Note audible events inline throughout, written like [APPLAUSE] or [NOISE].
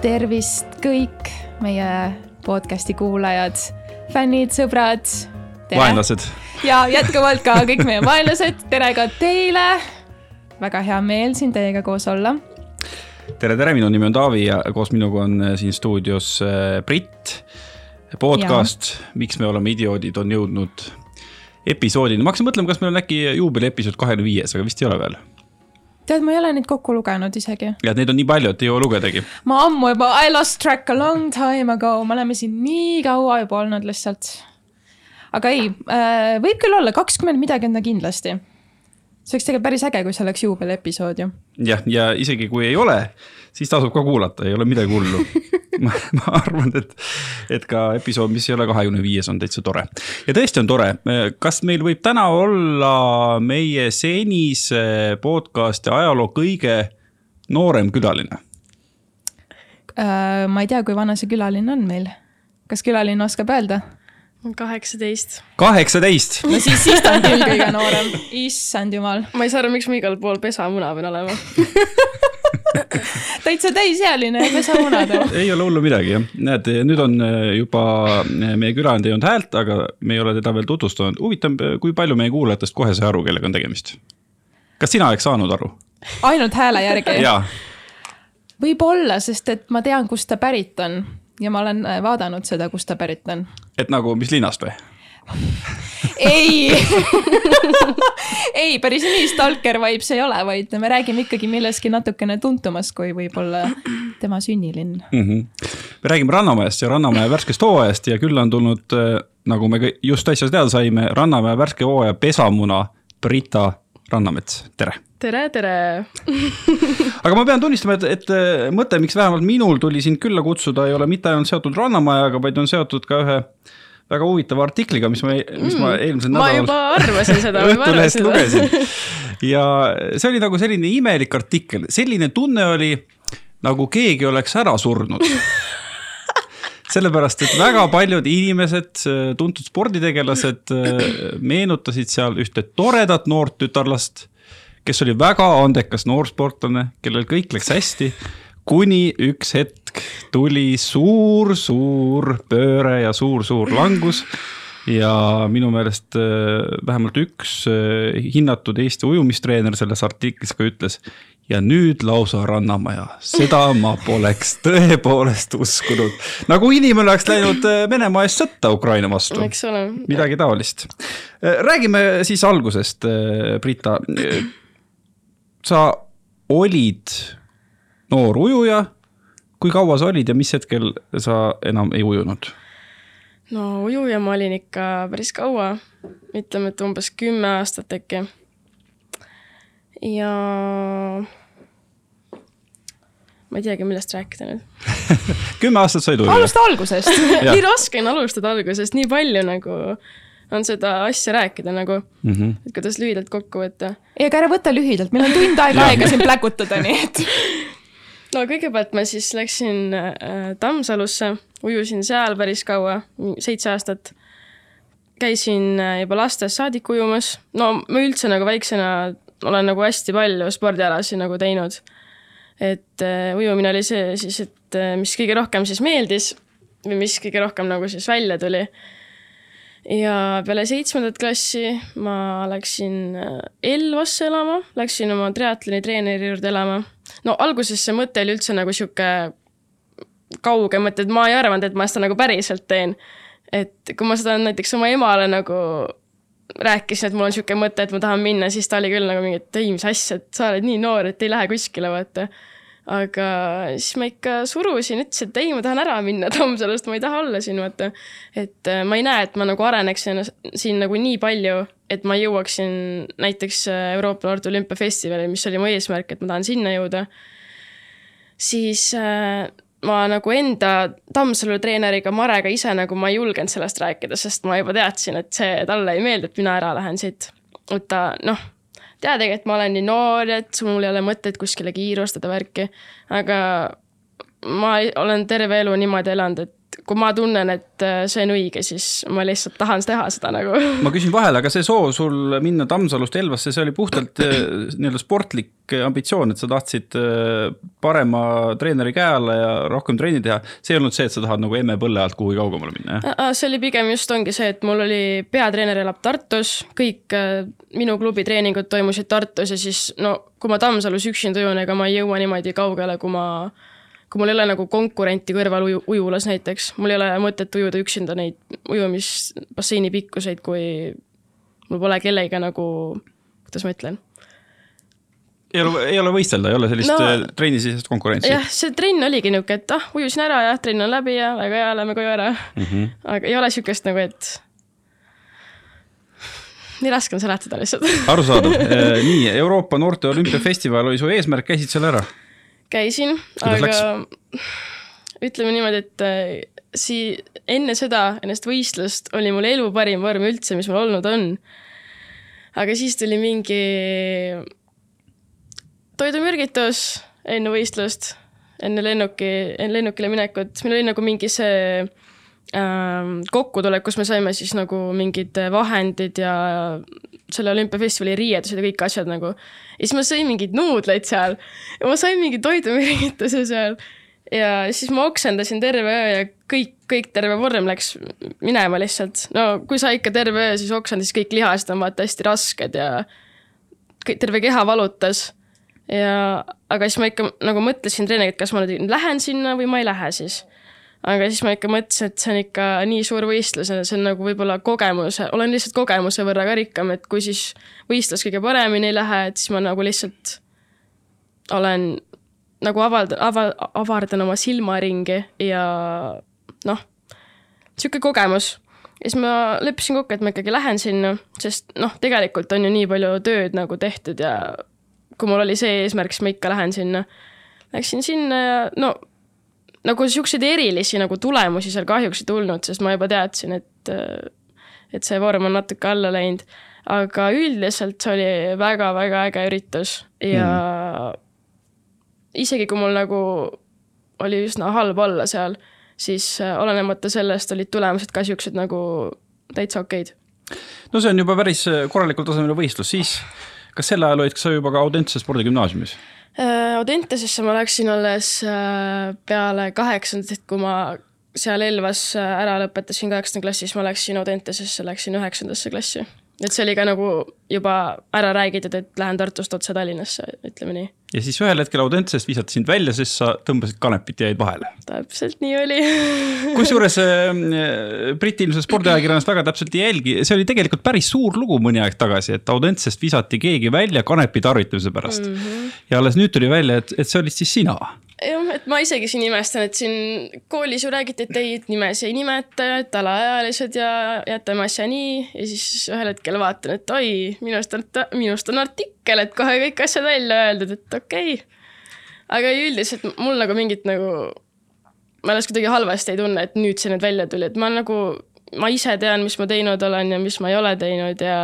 tervist kõik meie podcast'i kuulajad, fännid, sõbrad. vaenlased. ja jätkuvalt ka kõik meie vaenlased, tere ka teile. väga hea meel siin teiega koos olla. tere, tere, minu nimi on Taavi ja koos minuga on äh, siin stuudios äh, Brit. podcast, miks me oleme idioodid, on jõudnud episoodini, ma hakkasin mõtlema, kas meil on äkki juubeliepisood kahekümne viies, aga vist ei ole veel tead, ma ei ole neid kokku lugenud isegi. ja, et neid on nii palju, et ei jõua lugedagi. ma ammu juba, I lost track a long time ago, me oleme siin nii kaua juba olnud lihtsalt. aga ei äh,, võib küll olla, kakskümmend midagi on ta kindlasti see oleks tegelikult päris äge, kui see oleks juubeliepisood ju. jah, ja isegi kui ei ole, siis tasub ka kuulata, ei ole midagi hullu [LAUGHS] ma, ma arvan, et, et ka episood, mis ei ole kahekümne viies, on täitsa tore. ja tõesti on tore, kas meil võib täna olla meie senise podcast'i ajaloo kõige noorem külaline? Äh, ma ei tea, kui vana see külaline on meil. kas külaline oskab öelda? Kaheksateist. kaheksateist? no siis, siis ta on küll kõige [LAUGHS] noorem, issand jumal. ma ei saa aru, miks ma igal pool pesamuna pean olema [LAUGHS] täitsa täisealine ja pesamuna teeb. ei ole hullu midagi jah, näed, nüüd on äh, juba äh, meie külaline teinud häält, aga me ei ole teda veel tutvustanud. huvitav, kui palju meie kuulajatest kohe sai aru, kellega on tegemist? kas sina oleks saanud aru? ainult hääle järgi? võib-olla, sest et ma tean, kust ta pärit on ja ma olen äh, vaadanud seda, kust ta pärit on. et nagu, mis linnast või? ei ei, päris nii stalker vibes ei ole, vaid me räägime ikkagi millestki natukene tuntumast, kui võib-olla tema sünnilinn mm. -hmm. me räägime Rannamäest ja Rannamäe värskest hooajast ja külla on tulnud, äh, nagu me just äsja teada saime, Rannamäe värske hooaja pesamuna Brita Rannamets, tere tere, tere [LAUGHS] aga ma pean tunnistama, et, et äh, mõte, miks vähemalt minul tuli sind külla kutsuda, ei ole mitte ainult seotud Rannamajaga, vaid on seotud ka ühe väga huvitava artikliga, mis ma, mis ma mm. eelmisel nädalal. ma juba arvasin seda Õhtulehest lugesin. [LAUGHS] ja see oli nagu selline imelik artikkel, selline tunne oli, nagu keegi oleks ära surnud [LAUGHS] sellepärast, et väga paljud inimesed, tuntud sporditegelased meenutasid seal ühte toredat noort tütarlast kes oli väga andekas noorsportlane, kellel kõik läks hästi, kuni üks hetk tuli suur-suur pööre ja suur-suur langus ja minu meelest äh, vähemalt üks äh, hinnatud Eesti ujumistreener selles artiklis ka ütles. Ja nüüd lausa Rannamaja, seda ma poleks tõepoolest uskunud. nagu inimene oleks läinud äh, Venemaa eest sõtta Ukraina vastu. midagi taolist. räägime siis algusest, Brita sa olid noor ujuja. kui kaua sa olid ja mis hetkel sa enam ei ujunud? no ujuja ma olin ikka päris kaua, ütleme, et umbes kümme aastat äkki. ja ma ei teagi, millest rääkida nüüd [LAUGHS] kümme aastat said ujuda? alusta algusest [LAUGHS] nii raske on alustada algusest, nii palju nagu on seda asja rääkida nagu mm, -hmm. et kuidas lühidalt kokku võtta. ei, aga ära võta lühidalt, meil on tund [LAUGHS] aega aega siin pläkutada, nii et. no kõigepealt ma siis läksin äh, Tammsalusse, ujusin seal päris kaua, seitse aastat. käisin äh, juba lastest saadik ujumas, no ma üldse nagu väiksena olen nagu hästi palju spordialasid nagu teinud. Et äh, ujumine oli see siis, et äh, mis kõige rohkem siis meeldis või mis kõige rohkem nagu siis välja tuli ja peale seitsmendat klassi ma läksin äh, Elvasse elama, läksin oma triatloni treeneri juurde elama. no alguses see mõte oli üldse nagu sihuke kauge mõte, et ma ei arvanud, et ma seda nagu päriselt teen. et kui ma seda näiteks oma emale nagu rääkisin, et mul on sihuke mõte, et ma tahan minna, siis ta oli küll nagu mingi, et ei, mis asja, et sa oled nii noor, et ei lähe kuskile, vaata aga siis ma ikka surusin, ütlesin, et ei, ma tahan ära minna Tammsalust, ma ei taha olla siin, vaata. et äh, ma ei näe, et ma nagu areneks siin nagu nii palju, et ma jõuaksin näiteks äh, Euroopa noorte olümpiafestivali, mis oli mu eesmärk, et ma tahan sinna jõuda. siis äh, ma nagu enda Tammsalu treeneriga Marega ise nagu ma ei julgenud sellest rääkida, sest ma juba teadsin, et see talle ei meeldi, et mina ära lähen siit. et ta noh tea, tegelikult ma olen nii noor, et mul ei ole mõtet kuskile kiirustada, värki. aga ma olen terve elu niimoodi elanud, et kui ma tunnen, et äh, see on õige, siis ma lihtsalt tahan teha seda nagu. [LAUGHS] ma küsin vahele, aga see soov sul minna Tammsalust Elvasse, see oli puhtalt äh, nii-öelda sportlik ambitsioon, et sa tahtsid äh, parema treeneri käe alla ja rohkem trenni teha. see ei olnud see, et sa tahad nagu emme põlle alt kuhugi kaugemale minna, jah? see oli pigem just ongi see, et mul oli peatreener elab Tartus, kõik minu klubi treeningud toimusid Tartus ja siis no kui ma Tammsalus üksinda ujun, ega ma ei jõua niimoodi kaugele, kui ma kui mul ei ole nagu konkurenti kõrval uju, ujulas näiteks, mul ei ole mõtet ujuda üksinda neid ujumisbasseini pikkuseid, kui mul pole kellega nagu, kuidas ma ütlen ei ole, ei ole võistelda, ei ole sellist no, äh, trennisisest konkurentsi? jah, see trenn oligi niisugune, et ah, ujusin ära ja trenn on läbi ja väga hea, lähme koju ära mm. -hmm. aga ei ole niisugust nagu, et nii raske on seletada lihtsalt arusaadav, [LAUGHS] äh, nii Euroopa Noorte Olümpiafestival oli su eesmärk, käisid seal ära? Käisin, aga ütleme niimoodi, et äh, sii-, enne seda, ennast võistlust oli mul elu parim vorm üldse, mis mul olnud on. aga siis tuli mingi toidumürgitus enne võistlust, enne lennuki, enne lennukile minekut, meil oli nagu mingi see kokkutulek, kus me saime siis nagu mingid vahendid ja selle olümpiafestivali riiedused ja kõik asjad nagu. ja siis ma sõin mingeid nuudleid seal ja ma sain mingi toidumürgituse seal. ja siis ma oksendasin terve öö ja kõik, kõik terve vorm läks minema lihtsalt. no kui sa ikka terve öö siis oksendad, siis kõik lihased on vaata hästi rasked ja terve keha valutas. ja, aga siis ma ikka nagu mõtlesin treeneriga, et kas ma nüüd lähen sinna või ma ei lähe siis aga siis ma ikka mõtlesin, et see on ikka nii suur võistlus ja see on nagu võib-olla kogemuse, olen lihtsalt kogemuse võrra ka rikkam, et kui siis võistlus kõige paremini ei lähe, et siis ma nagu lihtsalt olen nagu avaldan, ava-, avardan oma silmaringi ja noh, niisugune kogemus. ja siis ma leppisin kokku, et ma ikkagi lähen sinna, sest noh, tegelikult on ju nii palju tööd nagu tehtud ja kui mul oli see eesmärk, siis ma ikka lähen sinna. Läksin sinna ja no nagu siukseid erilisi nagu tulemusi seal kahjuks ei tulnud, sest ma juba teadsin, et, et see vorm on natuke alla läinud. aga üldiselt see oli väga-väga äge üritus ja mm. isegi kui mul nagu oli üsna halb olla seal, siis äh, olenemata sellest olid tulemused ka siuksed nagu täitsa okeid. no see on juba päris korralikul tasemel võistlus, siis kas sel ajal olid sa juba ka Audentse spordigümnaasiumis? Äh, Audentesesse ma läksin alles äh, peale kaheksandat, kui ma seal Elvas äh, ära lõpetasin kaheksanda klassi, siis ma läksin Audentesesse, läksin üheksandasse klassi et see oli ka nagu juba ära räägitud, et lähen Tartust otse Tallinnasse, ütleme nii. Ja siis ühel hetkel Audentesest visati sind välja, sest sa tõmbasid kanepit ja jäid vahele. täpselt nii oli [LAUGHS] kusjuures äh, Briti ilmselt spordiajakirjandus väga täpselt ei jälgi, see oli tegelikult päris suur lugu mõni aeg tagasi, et Audentesest visati keegi välja kanepi tarvitamise pärast mm. -hmm. ja alles nüüd tuli välja, et, et see olid siis sina jah, et ma isegi siin imestan, et siin koolis ju räägiti, et ei, nimesid ei nimeta, et alaealised ja jätame asja nii. Ja siis ühel hetkel vaatan, et oi, minust on, minust on artikkel, et kohe kõik asjad välja öeldud, et okei. Okay.. aga üldiselt mul nagu mingit nagu, ma ennast kuidagi halvasti ei tunne, et nüüd see nüüd välja tuli, et ma nagu, ma ise tean, mis ma teinud olen ja mis ma ei ole teinud ja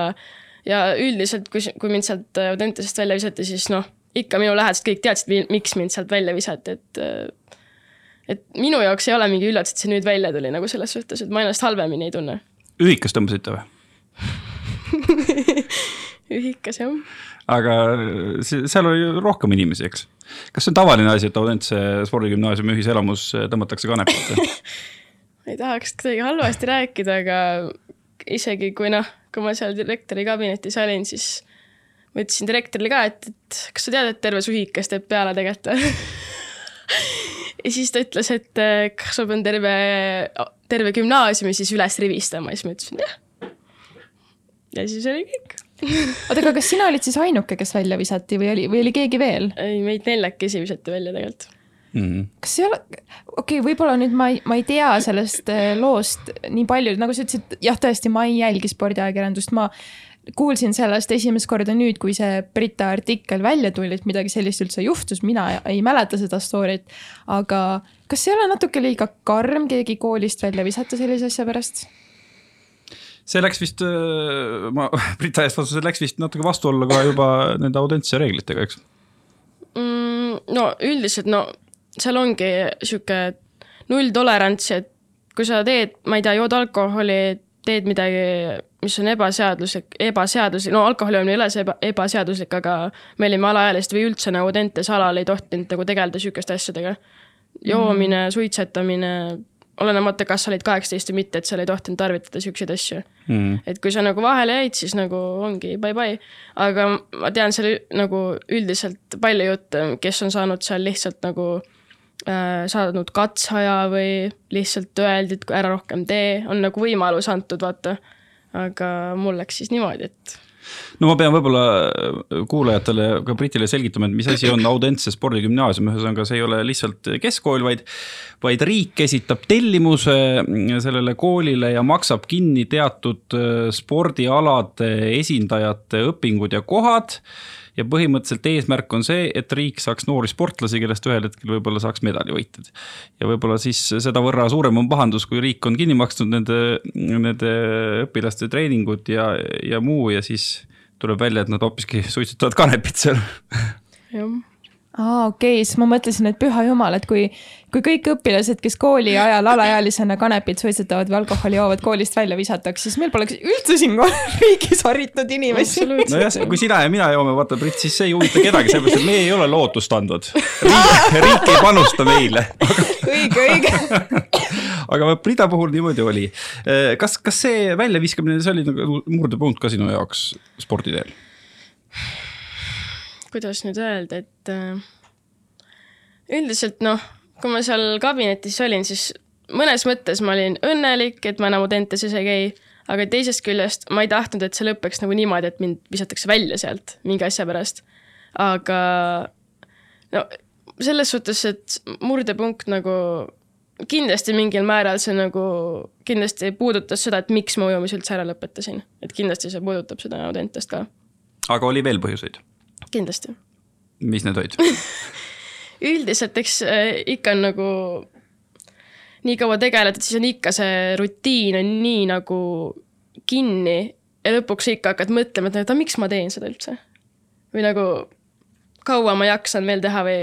ja üldiselt, kui, kui mind sealt Audentesest välja visati, siis noh ikka minu lähedased kõik teadsid, miks mind sealt välja visati, et äh, et minu jaoks ei ole mingi üllatus, et see nüüd välja tuli nagu selles suhtes, et ma ennast halvemini ei tunne. ühikas tõmbasite või [LAUGHS] ühikas jah. aga seal oli rohkem inimesi, eks? kas see on tavaline asi, et Audentse spordigümnaasiumi ühiselamus tõmmatakse kanepit [LAUGHS] ma ei tahaks kuidagi halvasti rääkida, aga isegi kui noh, kui ma seal direktori kabinetis olin, siis ma ütlesin direktorile ka, et, et kas sa tead, et terve suhikas teeb peale tegelikult või ja siis ta ütles, et kas ma pean terve, terve gümnaasiumi siis üles rivistama ja siis ma ütlesin jah. ja siis oli kõik oota, aga kas sina olid siis ainuke, kes välja visati või oli, või oli keegi veel? ei, meid neljakesi visati välja tegelikult mm. -hmm. kas ei ole, okei okay,, võib-olla nüüd ma ei, ma ei tea sellest äh, loost nii palju, nagu sa ütlesid, jah, tõesti, ma ei jälgi spordiajakirjandust, ma kuulsin sellest esimest korda nüüd, kui see Brita artikkel välja tuli, et midagi sellist üldse juhtus, mina ei mäleta seda story't. aga kas ei ole natuke liiga karm keegi koolist välja visata sellise asja pärast? see läks vist, ma [LAUGHS] Brita eest vastasin, läks vist natuke vastuollu ka juba nende Audentse reeglitega, eks mm,? no üldiselt no seal ongi sihuke nulltolerants, et kui sa teed, ma ei tea, jood alkoholi, teed midagi, mis on ebaseaduslik, ebaseaduslik, no alkoholi on üles eba, ebaseaduslik, aga me olime alaealised või üldse nagu Audentes alal ei tohtinud nagu tegeleda sihukeste asjadega. joomine mm, -hmm. suitsetamine, olenemata, kas sa olid kaheksateist või mitte, et seal ei tohtinud tarvitada siukseid asju mm.. et kui sa nagu vahele jäid, siis nagu ongi bye-bye. aga ma tean seal nagu üldiselt palju jutte, kes on saanud seal lihtsalt nagu saanud katseaja või lihtsalt öeldi, et ära rohkem tee, on nagu võimalus antud, vaata. aga mul läks siis niimoodi, et no ma pean võib-olla kuulajatele ka Britile selgitama, et mis asi on Audentse spordigümnaasium, ühesõnaga see ei ole lihtsalt keskkool, vaid vaid riik esitab tellimuse sellele koolile ja maksab kinni teatud äh, spordialade esindajate õpingud ja kohad ja põhimõtteliselt eesmärk on see, et riik saaks noori sportlasi, kellest ühel hetkel võib-olla saaks medalivõitjad. ja võib-olla siis sedavõrra suurem on pahandus, kui riik on kinni maksnud nende, nende õpilaste treeningud ja, ja muu ja siis tuleb välja, et nad hoopiski suitsetavad kanepit seal. jah. aa, okei okay,, siis ma mõtlesin, et püha jumal, et kui, kui kõik õpilased, kes kooli ajal alaealisena kanepit suitsetavad või alkoholi joovad, koolist välja visataks, siis meil poleks üldse siin [LAUGHS] riigis haritud inimesi. nojah, kui sina ja mina joome, vaata Brit, siis see ei huvita kedagi, sellepärast et meie ei ole lootust andnud. riik, riik ei panusta meile. [LAUGHS] õige, õige. [LAUGHS] aga Brita puhul niimoodi oli. kas, kas see väljaviskamine, see oli nagu murdepunkt ka sinu jaoks sporditeel? Kuidas nüüd öelda, et äh, üldiselt noh, kui ma seal kabinetis olin, siis mõnes mõttes ma olin õnnelik, et ma enam Audentes ei käi, aga teisest küljest ma ei tahtnud, et see lõpeks nagu niimoodi, et mind visatakse välja sealt mingi asja pärast. aga no selles suhtes, et murdepunkt nagu kindlasti mingil määral see nagu kindlasti puudutas seda, et miks ma ujumise üldse ära lõpetasin, et kindlasti see puudutab seda Audentest ka, aga oli veel põhjuseid, kindlasti mis need olid? [LAUGHS] üldiselt eks äh, ikka on nagu nii kaua tegeled, et siis on ikka see rutiin on nii nagu kinni ja lõpuks ikka hakkad mõtlema, et aga miks ma teen seda üldse. või nagu kaua ma jaksan veel teha või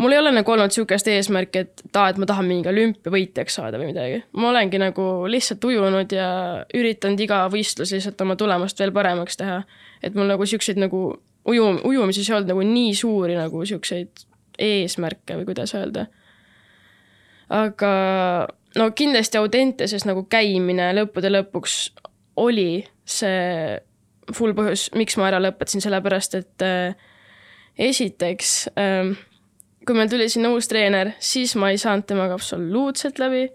mul ei ole nagu olnud sihukest eesmärki, et aa, et ma tahan mingi olümpiavõitjaks saada või midagi. ma olengi nagu lihtsalt ujunud ja üritanud iga võistlus lihtsalt oma tulemust veel paremaks teha. et mul nagu siukseid nagu uju, ujumises ei olnud nagu nii suuri nagu siukseid eesmärke või kuidas öelda. aga no kindlasti Audenteses nagu käimine lõppude lõpuks oli see full põhjus, miks ma ära lõpetasin, sellepärast et äh, esiteks äh, kui meil tuli sinna uus treener, siis ma ei saanud temaga absoluutselt läbi.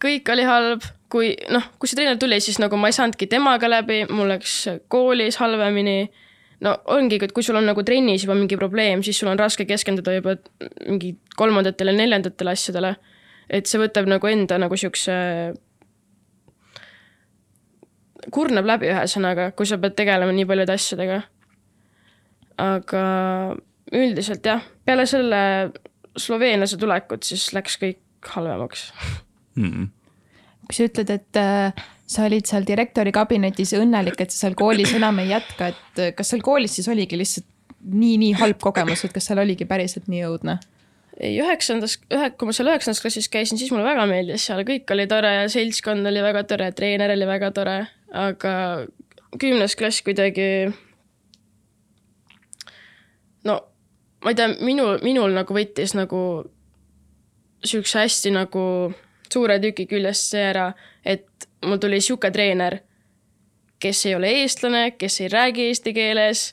kõik oli halb, kui noh, kui see treener tuli, siis nagu ma ei saanudki temaga läbi, mul läks koolis halvemini no ongi, et kui sul on nagu trennis juba mingi probleem, siis sul on raske keskenduda juba mingi kolmandatele, neljandatele asjadele. et see võtab nagu enda nagu siukse, kurnab läbi ühesõnaga, kui sa pead tegelema nii paljude asjadega. aga üldiselt jah, peale selle sloveenlase tulekut, siis läks kõik halvemaks. Mm. kui sa ütled, et äh, sa olid seal direktori kabinetis õnnelik, et sa seal koolis enam ei jätka, et äh, kas seal koolis siis oligi lihtsalt nii-nii halb kogemus, et kas seal oligi päriselt nii õudne? ei, üheksandas, ühe, kui ma seal üheksandas klassis käisin, siis mulle väga meeldis seal, kõik oli tore ja seltskond oli väga tore, treener oli väga tore, aga kümnes klass kuidagi no ma ei tea, minul, minul nagu võttis nagu siukse hästi nagu suure tüki küljest see ära, et mul tuli sihuke treener, kes ei ole eestlane, kes ei räägi eesti keeles,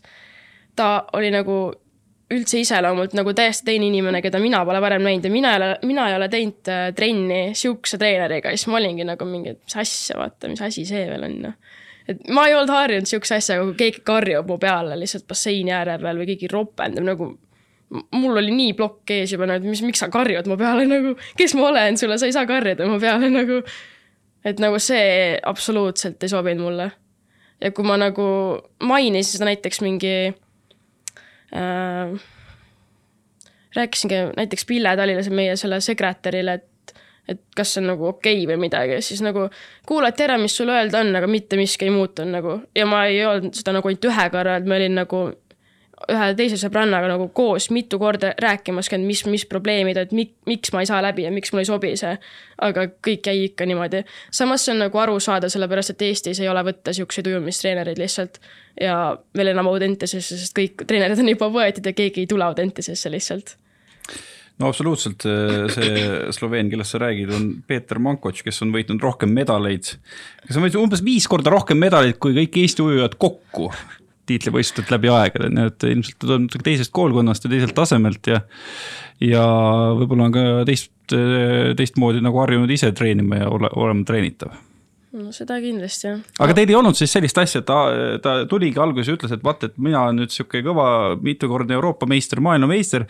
ta oli nagu üldse iseloomult nagu täiesti teine inimene, keda mina pole varem näinud ja mina ei ole, mina ei ole teinud äh, trenni sihukese treeneriga, siis ma olingi nagu mingi, et mis asja, vaata, mis asi see veel on, noh. et ma ei olnud harjunud sihukese asjaga, kui keegi karjub mu peale lihtsalt basseini ääre peal või keegi ropendab nagu mul oli nii plokk ees juba, et mis, miks sa karjud mu peale nagu, kes ma olen sulle, sa ei saa karjuda mu peale nagu. Et nagu see absoluutselt ei sobinud mulle. ja kui ma nagu mainisin seda näiteks mingi äh,, rääkisingi näiteks Pille Talile, meie selle sekretärile, et et kas see on nagu okei okay või midagi, siis nagu kuulati ära, mis sul öelda on, aga mitte miski ei muutunud nagu ja ma ei olnud seda nagu ainult ühe korra, et ma olin nagu ühe teise sõbrannaga nagu koos mitu korda rääkimas käinud, mis, mis probleemid, et mik, miks ma ei saa läbi ja miks mulle ei sobi see. aga kõik jäi ikka niimoodi. samas see on nagu aru saada, sellepärast et Eestis ei ole võtta siukseid ujumistreenereid lihtsalt. ja veel enam Audentesesse, sest kõik treenerid on juba võetud ja keegi ei tule Audentesesse lihtsalt no absoluutselt, see Sloveen, kellest sa räägid, on Peeter Mankoč, kes on võitnud rohkem medaleid. kes on võitnud umbes viis korda rohkem medaleid kui kõik Eesti ujujad kokku tiitlivõistlustelt läbi aegade, nii et ilmselt ta tuleb teisest koolkonnast ja teiselt tasemelt ja. ja võib-olla on ka teist, teistmoodi nagu harjunud ise treenima ja ole, olema treenitav no seda kindlasti jah. aga teil ei olnud siis sellist asja, et ta, ta tuligi alguses ja ütles, et vaat, et mina olen nüüd sihuke kõva mitukordne Euroopa meister, maailmameister.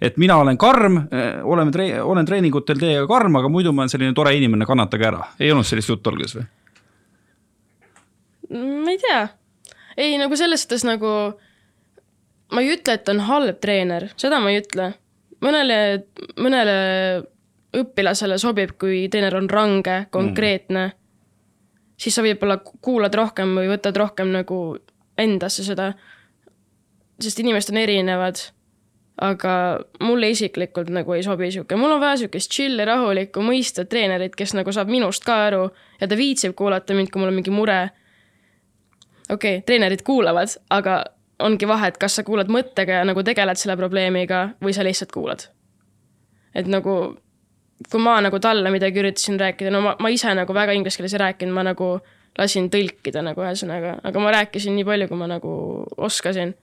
et mina olen karm, oleme tre-, olen treeningutel teiega karm, aga muidu ma olen selline tore inimene, kannatage ära. ei olnud sellist juttu alguses või? ma ei tea, ei nagu selles suhtes nagu. ma ei ütle, et on halb treener, seda ma ei ütle. mõnele, mõnele õpilasele sobib, kui treener on range, konkreetne mm siis sa võib-olla kuulad rohkem või võtad rohkem nagu endasse seda. sest inimesed on erinevad. aga mulle isiklikult nagu ei sobi sihuke, mul on vaja sihukest chill'i, rahulikku, mõistvat treenerit, kes nagu saab minust ka aru ja ta viitsib kuulata mind, kui mul on mingi mure. Okei okay,, treenerid kuulavad, aga ongi vahe, et kas sa kuulad mõttega ja nagu tegeled selle probleemiga või sa lihtsalt kuulad. et nagu kui ma nagu talle midagi üritasin rääkida, no ma, ma ise nagu väga inglise keeles ei rääkinud, ma nagu lasin tõlkida nagu ühesõnaga, aga ma rääkisin nii palju, kui ma nagu oskasin.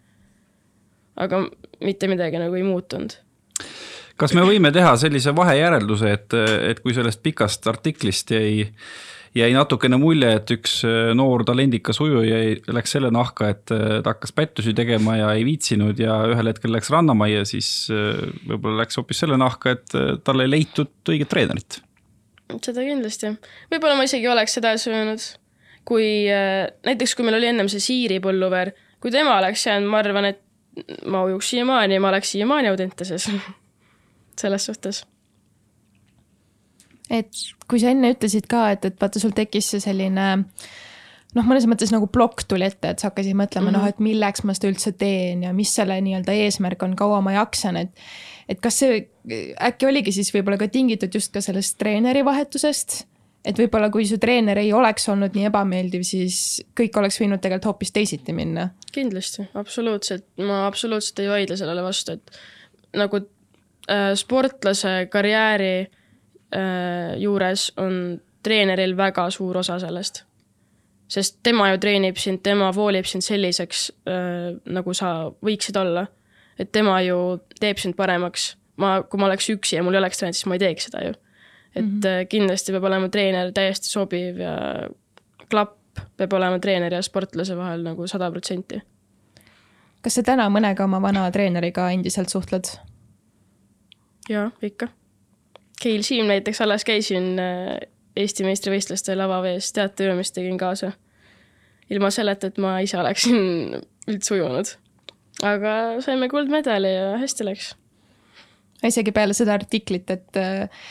aga mitte midagi nagu ei muutunud. kas me võime teha sellise vahejärelduse, et, et kui sellest pikast artiklist jäi jäi natukene mulje, et üks äh, noor talendikas ujuja läks selle nahka, et äh, ta hakkas pättusi tegema ja ei viitsinud ja ühel hetkel läks rannamajja, siis äh, võib-olla läks hoopis selle nahka, et tal ei leitud õiget treenerit. seda kindlasti, võib-olla ma isegi oleks edasi öelnud, kui näiteks, kui meil oli ennem see Siiri Põlluveer, kui tema oleks jäänud, ma arvan, et ma ujuks siiamaani ma oleks siiamaani Audentases. [LAUGHS] Selles suhtes et kui sa enne ütlesid ka, et, et vaata, sul tekkis see selline noh, mõnes mõttes nagu plokk tuli ette, et sa hakkasid mõtlema mm, -hmm. noh, et milleks ma seda üldse teen ja mis selle nii-öelda eesmärk on, kaua ma jaksan, et. et kas see äkki oligi siis võib-olla ka tingitud just ka sellest treeneri vahetusest? et võib-olla kui su treener ei oleks olnud nii ebameeldiv, siis kõik oleks võinud tegelikult hoopis teisiti minna. kindlasti, absoluutselt, ma absoluutselt ei vaidle sellele vastu, et nagu äh, sportlase karjääri Äh, juures on treeneril väga suur osa sellest. sest tema ju treenib sind, tema voolib sind selliseks, äh, nagu sa võiksid olla. et tema ju teeb sind paremaks. ma, kui ma oleks üksi ja mul ei oleks treenerit, siis ma ei teeks seda ju. et mm -hmm. kindlasti peab olema treener täiesti sobiv ja klapp peab olema treeneri ja sportlase vahel nagu sada protsenti. kas sa täna mõnega oma vana treeneriga endiselt suhtled? jaa, ikka Keil Siim näiteks alles käisin äh, Eesti meistrivõistluste lavavees teateujumist tegin kaasa. ilma selleta, et ma ise oleksin [LAUGHS] üldse ujunud. aga saime kuldmedali ja hästi läks. isegi peale seda artiklit, et äh,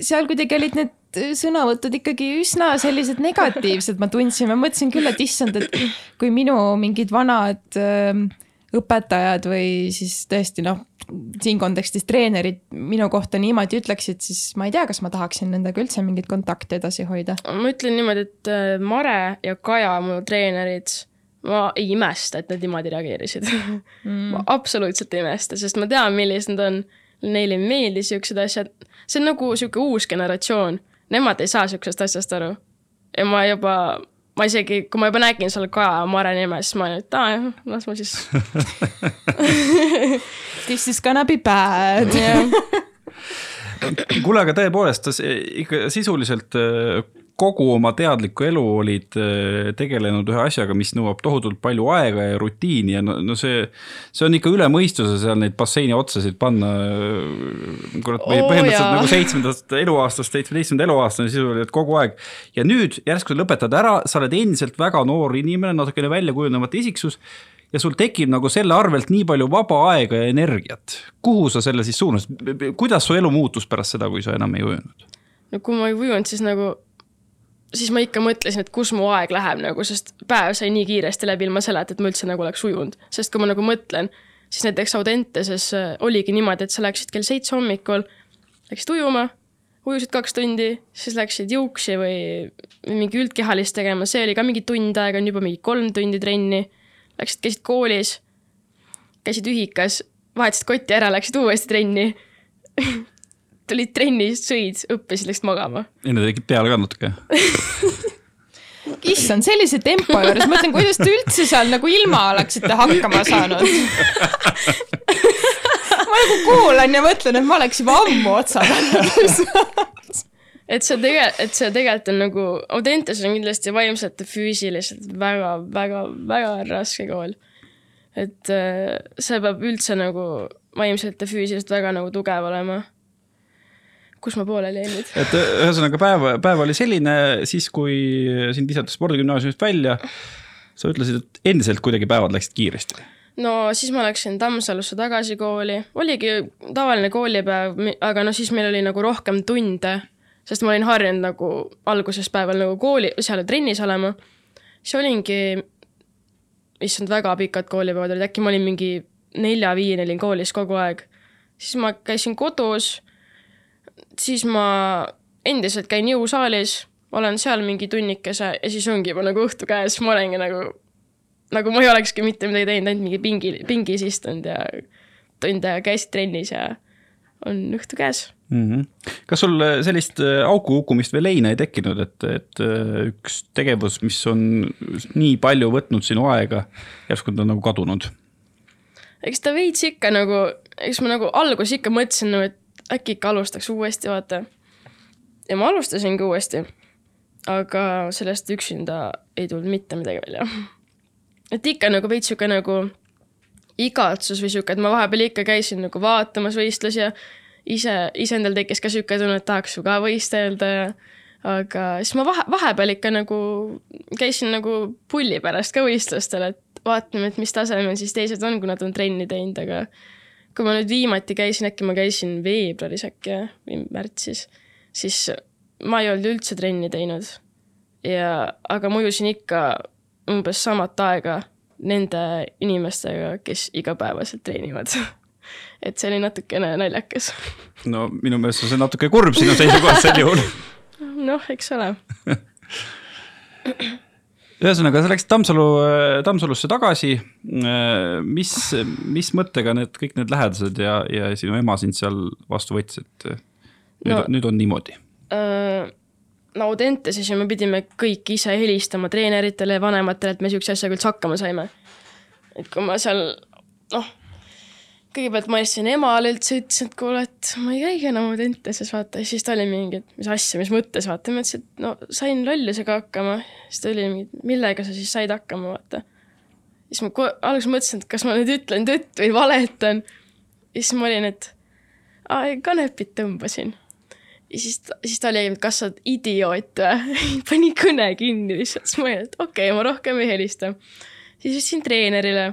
seal kuidagi olid need sõnavõtud ikkagi üsna sellised negatiivsed, ma tundsin, ma mõtlesin küll, et issand, et kui minu mingid vanad äh, õpetajad või siis tõesti noh, siin kontekstis treenerid minu kohta niimoodi ütleksid, siis ma ei tea, kas ma tahaksin nendega üldse mingit kontakti edasi hoida. ma ütlen niimoodi, et äh, Mare ja Kaja, mu treenerid, ma ei imesta, et nad niimoodi reageerisid mm. ma absoluutselt ei imesta, sest ma tean, millised nad on. Neile ei meeldi siuksed asjad, see on nagu sihuke uus generatsioon, nemad ei saa siuksest asjast aru. ja ma juba ma isegi, kui ma juba nägin seal Kaja Mare nime, siis ma olin, et aa jah, las ma siis [LAUGHS] This is gonna be bad. Kuule, aga tõepoolest, ikka sisuliselt kogu oma teadlikku elu olid äh, tegelenud ühe asjaga, mis nõuab tohutult palju aega ja rutiini ja no, no see, see on ikka üle mõistuse seal neid basseini otsasid panna. kurat, või oh, põhimõtteliselt jaa. nagu seitsmendast eluaastast seitsmeteistkümnenda eluaastani sisuliselt kogu aeg. ja nüüd järsku lõpetad ära, sa oled endiselt väga noor inimene, natukene välja kujunemata isiksus ja sul tekib nagu selle arvelt nii palju vaba aega ja energiat. kuhu sa selle siis suunasid, kuidas su elu muutus pärast seda, kui sa enam ei ujunud? no kui ma ei ujunud, siis nagu siis ma ikka mõtlesin, et kus mu aeg läheb nagu, sest päev sai nii kiiresti läbi ilma selleta, et ma üldse nagu oleks ujunud. sest kui ma nagu mõtlen, siis näiteks Audenteses äh, oligi niimoodi, et sa läksid kell seitse hommikul, läksid ujuma, ujusid kaks tundi, siis läksid juuksi või mingi üldkehalist tegema, see oli ka mingi tund aega, on juba mingi kolm tundi trenni. Läksid, käisid koolis, käisid ühikas, vahetasid kotti ära, läksid uuesti trenni [LAUGHS] tulid trennist, sõid, õppisid, läksid magama. enne tegid peale ka natuke issand, sellise tempo juures, mõtlen, kuidas te üldse seal nagu ilma oleksite hakkama saanud ma nagu kuulan ja mõtlen, et ma oleks juba ammu otsa pannud et see tege-, et see tegelikult on nagu, Audentes on kindlasti vaimselt ja füüsiliselt väga, väga, väga raske kool. et äh, see peab üldse nagu vaimselt ja füüsiliselt väga nagu tugev olema kus ma pooleli jäin nüüd? et ühesõnaga päev, päev oli selline siis, kui sind visati spordigümnaasiumist välja. sa ütlesid, et endiselt kuidagi päevad läksid kiiresti. no siis ma läksin Tammsalusse tagasi kooli, oligi tavaline koolipäev, aga noh, siis meil oli nagu rohkem tunde, sest ma olin harjunud nagu alguses päeval nagu kooli, seal trennis olema. siis olingi, issand, väga pikad koolipäevad olid, äkki ma olin mingi nelja-viieni olin koolis kogu aeg. siis ma käisin kodus siis ma endiselt käin jõusaalis, olen seal mingi tunnikese ja siis ongi juba nagu õhtu käes, ma olengi nagu, nagu ma ei olekski mitte midagi teinud, ainult mingi pingi, pingis istunud ja tund aega käisid trennis ja on õhtu käes mm. -hmm. kas sul sellist äh, auku kukkumist või leina ei tekkinud, et, et äh, üks tegevus, mis on nii palju võtnud sinu aega, järsku ta on nagu kadunud? eks ta veits ikka nagu, eks ma nagu alguses ikka mõtlesin nagu, et äkki ikka alustaks uuesti, vaata. ja ma alustasingi uuesti. aga sellest üksinda ei tulnud mitte midagi välja. et ikka nagu veits sihuke nagu igatsus või sihuke, et ma vahepeal ikka käisin nagu vaatamas võistlusi ja ise, ise endal tekkis ka sihuke tunne, et tahaks ju ka võistelda ja aga siis ma vahe, vahepeal ikka nagu käisin nagu pulli pärast ka võistlustel, et vaatame, et mis tasemel siis teised on, kui nad on trenni teinud, aga kui ma nüüd viimati käisin, äkki ma käisin veebruaris äkki või märtsis, siis ma ei olnud üldse trenni teinud. ja, aga ma ujusin ikka umbes samat aega nende inimestega, kes igapäevaselt treenivad [LAUGHS] et see oli natukene naljakas. [LAUGHS] no minu meelest on see natuke kurb sinu seisukohast sel juhul. [LAUGHS] noh, eks ole ühesõnaga, sa läksid Tammsalu, Tammsalusse tagasi. mis, mis mõttega need kõik need lähedased ja, ja sinu ema sind seal vastu võttis, et nüüd no,, nüüd on niimoodi äh,? no Audentases ju me pidime kõik ise helistama treeneritele ja vanematele, et me sihukese asjaga üldse hakkama saime. et kui ma seal, noh kõigepealt ma helistasin emale üldse, ütlesin, et kuule, et ma ei käigi enam Audentases, vaata, ja siis ta oli mingi, et mis asja, mis mõttes, vaata, ma ütlesin, et no sain lollusega hakkama. siis ta oli mingi, millega sa siis said hakkama, vaata. siis ma alguses mõtlesin, et kas ma nüüd ütlen tõtt või valetan. ja siis ma olin, et aa, kanepit tõmbasin. ja siis, siis ta oli, et kas sa oled idioot või [LAUGHS] pani kõne kinni lihtsalt, siis ma olin, et okei okay,, ma rohkem ei helista. siis ütlesin treenerile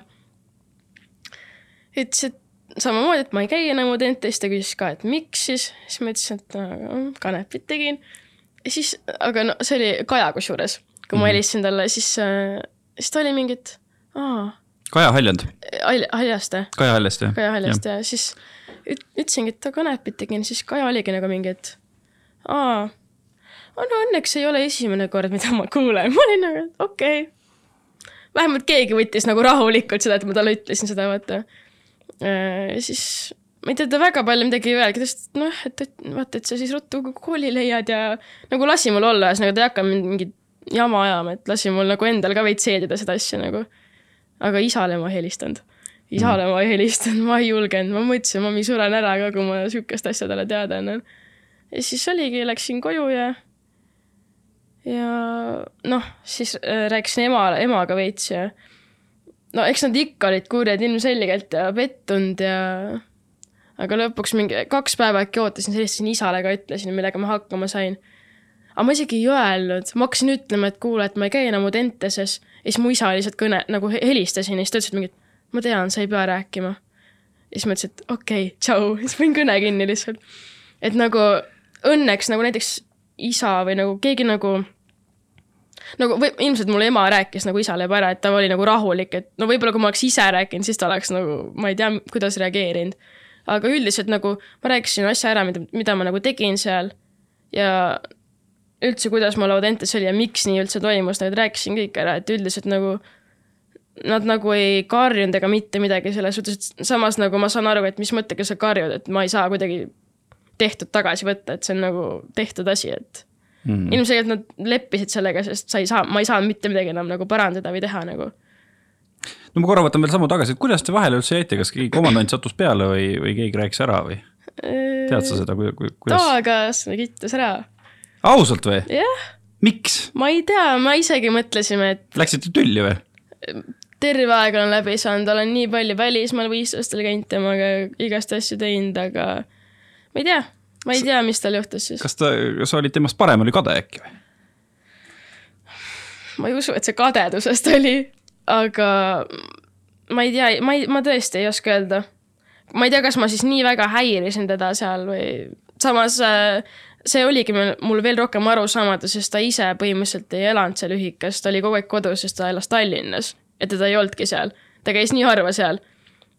ütles, et samamoodi, et ma ei käi enam Audentes, ta küsis ka, et miks siis, siis ma ütlesin, et no, kanepit tegin. ja siis, aga no see oli Kaja kusjuures, kui ma mhm. helistasin talle, siis, äh, siis ta oli mingi, et aa. Kaja Haljand. Haljaste. Kaja Haljaste, jah. Kaja Haljaste ja. ja siis üt-, ütlesingi, et kanepit tegin, siis Kaja oligi nagu mingi, et aa, no õnneks ei ole esimene kord, mida ma kuulen, [LAUGHS] ma olin nagu, et okei okay. vähemalt keegi võttis nagu rahulikult seda, et ma talle ütlesin seda, vaata siis ma ei tea, ta väga palju midagi ei öelnud, sest noh, et, et vaata, et sa siis ruttu kooli leiad ja nagu lasi mul olla, ühesõnaga ta ei hakka mind mingit jama ajama, et lasi mul nagu endal ka veits seedida seda asja nagu. aga isale ma ei helistanud. isale mm. ma ei helistanud, ma ei julgenud, ma mõtlesin, ma suren ära ka, kui ma sihukest asja talle teada annan. ja siis oligi, läksin koju ja, ja noh, siis äh, rääkisin ema, emaga veits ja no eks nad ikka olid kurjad ilmselgelt ja pettunud ja aga lõpuks mingi kaks päeva äkki ootasin, helistasin isale ka, ütlesin, millega ma hakkama sain. aga ma isegi ei öelnud, ma hakkasin ütlema, et kuule, et ma ei käi enam Audenteses ja siis mu isa lihtsalt kõne, nagu helistasin ja siis ta ütles, et mingi, ma tean, sa ei pea rääkima. ja siis ma ütlesin, et okei okay,, tšau, siis panin kõne kinni lihtsalt. et nagu õnneks nagu näiteks isa või nagu keegi nagu nagu või ilmselt mul ema rääkis nagu isale juba ära, et ta oli nagu rahulik, et no võib-olla kui ma oleks ise rääkinud, siis ta oleks nagu, ma ei tea, kuidas reageerinud. aga üldiselt nagu ma rääkisin asja ära, mida, mida ma nagu tegin seal ja üldse, kuidas mul Audentes oli ja miks nii üldse toimus, nagu rääkisin kõik ära, et üldiselt nagu nad nagu ei karjunud ega mitte midagi selles suhtes, et samas nagu ma saan aru, et mis mõttega sa karjud, et ma ei saa kuidagi tehtud tagasi võtta, et see on nagu tehtud asi, et mm. ilmselgelt nad leppisid sellega, sest sa ei saa, ma ei saanud mitte midagi enam nagu parandada või teha nagu. no ma korra võtan veel sammu tagasi, et kuidas te vahele üldse jäite, kas keegi komandant sattus peale või, või keegi rääkis ära või? tead sa seda, kuidas? tavakaaslane kittus ära. ausalt või? jah. miks? ma ei tea, ma isegi mõtlesime, et. Läksite tülli või? terve aeg olen läbi saanud, olen nii palju välismaal võistlustel käinud temaga, igast asju teinud, aga ma ei tea, ma ei tea, mis tal juhtus siis. kas ta, sa olid temast parem, oli kade äkki või? ma ei usu, et see kadedusest oli, aga ma ei tea, ma ei, ma tõesti ei oska öelda. ma ei tea, kas ma siis nii väga häirisin teda seal või samas äh, see oligi mul veel rohkem arusaamatu, sest ta ise põhimõtteliselt ei elanud seal ühikas, ta oli kogu aeg kodus, sest ta elas Tallinnas ja teda ei olnudki seal. ta käis nii harva seal.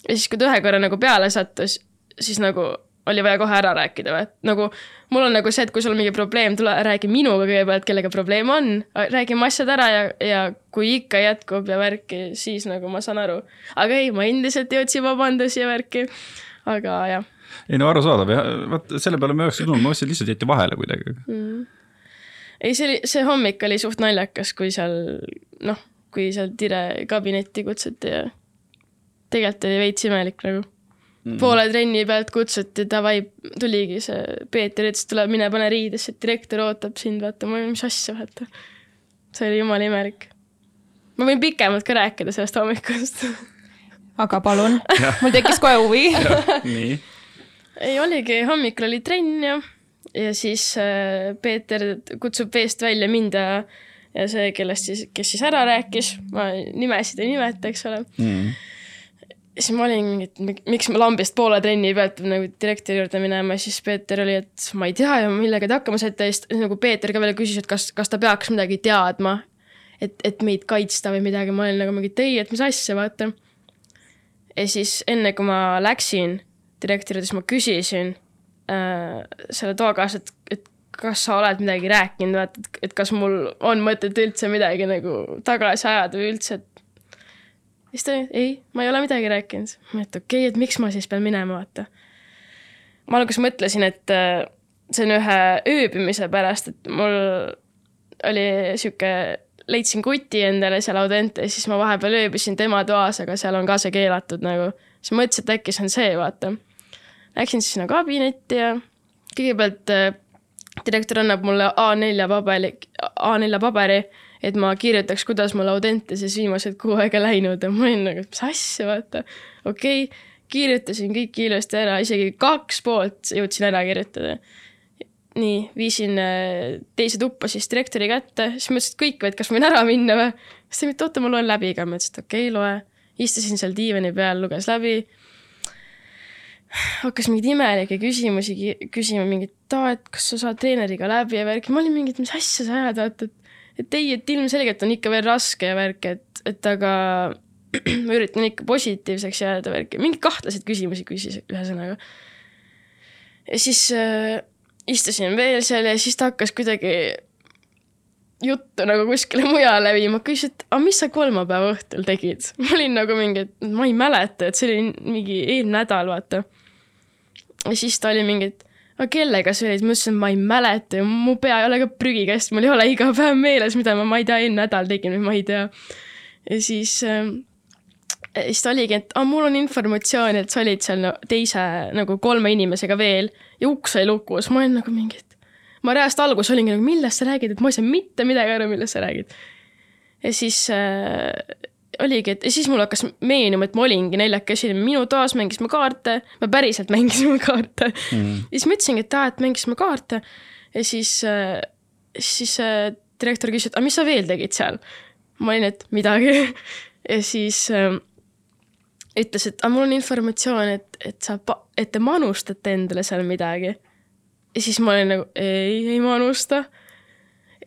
ja siis, kui ta ühe korra nagu peale sattus, siis nagu oli vaja kohe ära rääkida või, et nagu mul on nagu see, et kui sul on mingi probleem, tule räägi minuga kõigepealt, kellega probleem on, räägime asjad ära ja, ja kui ikka jätkub ja värki, siis nagu ma saan aru. aga ei, ma endiselt jõudsin vabandusi ja värki, aga jah. ei no arusaadav jah, vot selle peale ma ei oleks tulnud, ma mõtlesin, et lihtsalt jäite vahele kuidagi. Mm.. ei, see oli, see hommik oli suht naljakas, kui seal noh kui seal Tire kabinetti kutsuti ja tegelikult oli veits imelik nagu mm.. poole trenni pealt kutsuti, davai, tuligi see Peeter ütles, tule mine pane riidesse, direktor ootab sind, vaata, ma olin, mis asja, vaata. see oli jumala imelik. ma võin pikemalt ka rääkida sellest hommikust [LAUGHS] aga palun, mul tekkis kohe huvi [LAUGHS] nii. ei, oligi, hommikul oli trenn ja, ja siis äh, Peeter kutsub veest välja mind ja ja see, kellest siis, kes siis ära rääkis, ma nimesid ei nimeta, eks ole mm. Siis ma olin mingi, et miks ma lambist poole trenni pealt nagu direktori juurde minema, siis Peeter oli, et ma ei tea ju, millega te hakkama saite ja siis nagu Peeter ka veel küsis, et kas, kas ta peaks midagi teadma. et, et meid kaitsta või midagi, ma olin nagu mingi, et ei, et mis asja, vaata. ja siis enne, kui ma läksin direktori juurde, siis ma küsisin äh, selle toakaaslase, et, et kas sa oled midagi rääkinud, vaata, et kas mul on mõtet üldse midagi nagu tagasi ajada või üldse, et. Siis ta, ei, ma ei ole midagi rääkinud. ma, et okei okay,, et miks ma siis pean minema, vaata. ma alguses mõtlesin, et äh, see on ühe ööbimise pärast, et mul oli sihuke, leidsin kuti endale seal Audentes, siis ma vahepeal ööbisin tema toas, aga seal on ka see keelatud nagu. siis mõtlesin, et äkki see on see, vaata. Läksin siis sinna kabinetti ja kõigepealt äh, direktor annab mulle A4 paberi, A4 paberi, et ma kirjutaks, kuidas mul Audentases viimased kuu aega läinud ja ma olin nagu, et mis asja, vaata. okei okay,, kirjutasin kõik ilusti ära, isegi kaks poolt jõudsin ära kirjutada. nii, viisin äh, teise tuppa siis direktori kätte, siis mõtlesin, et kõik, et kas ma võin ära minna või. siis ta ütles, et oota, ma loen läbi ka, ma ütlesin, et okei okay,, loe. istusin seal diivani peal, luges läbi hakkas mingeid imelikke küsimusi küsima, mingit, aa, et kas sa saad treeneriga läbi ja värki, ma olin mingi, et mis asja sa ajad, vaata, et, et ei, et ilmselgelt on ikka veel raske ja värk, et, et aga [CLEARS THROAT] ma üritan ikka positiivseks jääda, värki, mingeid kahtlaseid küsimusi küsis, ühesõnaga. ja siis äh, istusin veel seal ja siis ta hakkas kuidagi juttu nagu kuskile mujale viima, küsis, et aga mis sa kolmapäeva õhtul tegid? [LAUGHS] ma olin nagu mingi, et ma ei mäleta, et see oli mingi eelmine nädal, vaata ja siis ta oli mingi, et aga kellega sa olid, ma ütlesin, et ma ei mäleta ja mu pea ei ole ka prügikast, mul ei ole iga päev meeles, mida ma, ma ei tea, eelmine nädal tegin või ma ei tea. ja siis äh,, siis ta oligi, et aa, mul on informatsiooni, et sa olid seal no, teise nagu kolme inimesega veel ja uks oli lukus, ma olin nagu mingi, et ma reaalselt alguses olingi nagu, millest sa räägid, et ma ei saa mitte midagi aru, millest sa räägid. ja siis äh, oligi, et ja siis mul hakkas meenuma, et ma olingi neljakesi, minu toas mängisime kaarte, me päriselt mängisime [LAUGHS] kaarte. Mm.. ja siis ma ütlesingi, et aa, et mängisime kaarte. Ja siis, äh, siis äh, direktor küsis, et aga mis sa veel tegid seal? ma olin, et midagi. [LAUGHS] Ja siis äh, ütles, et aga mul on informatsioon, et, et sa, et te manustate endale seal midagi. ja siis ma olin nagu ei, ei manusta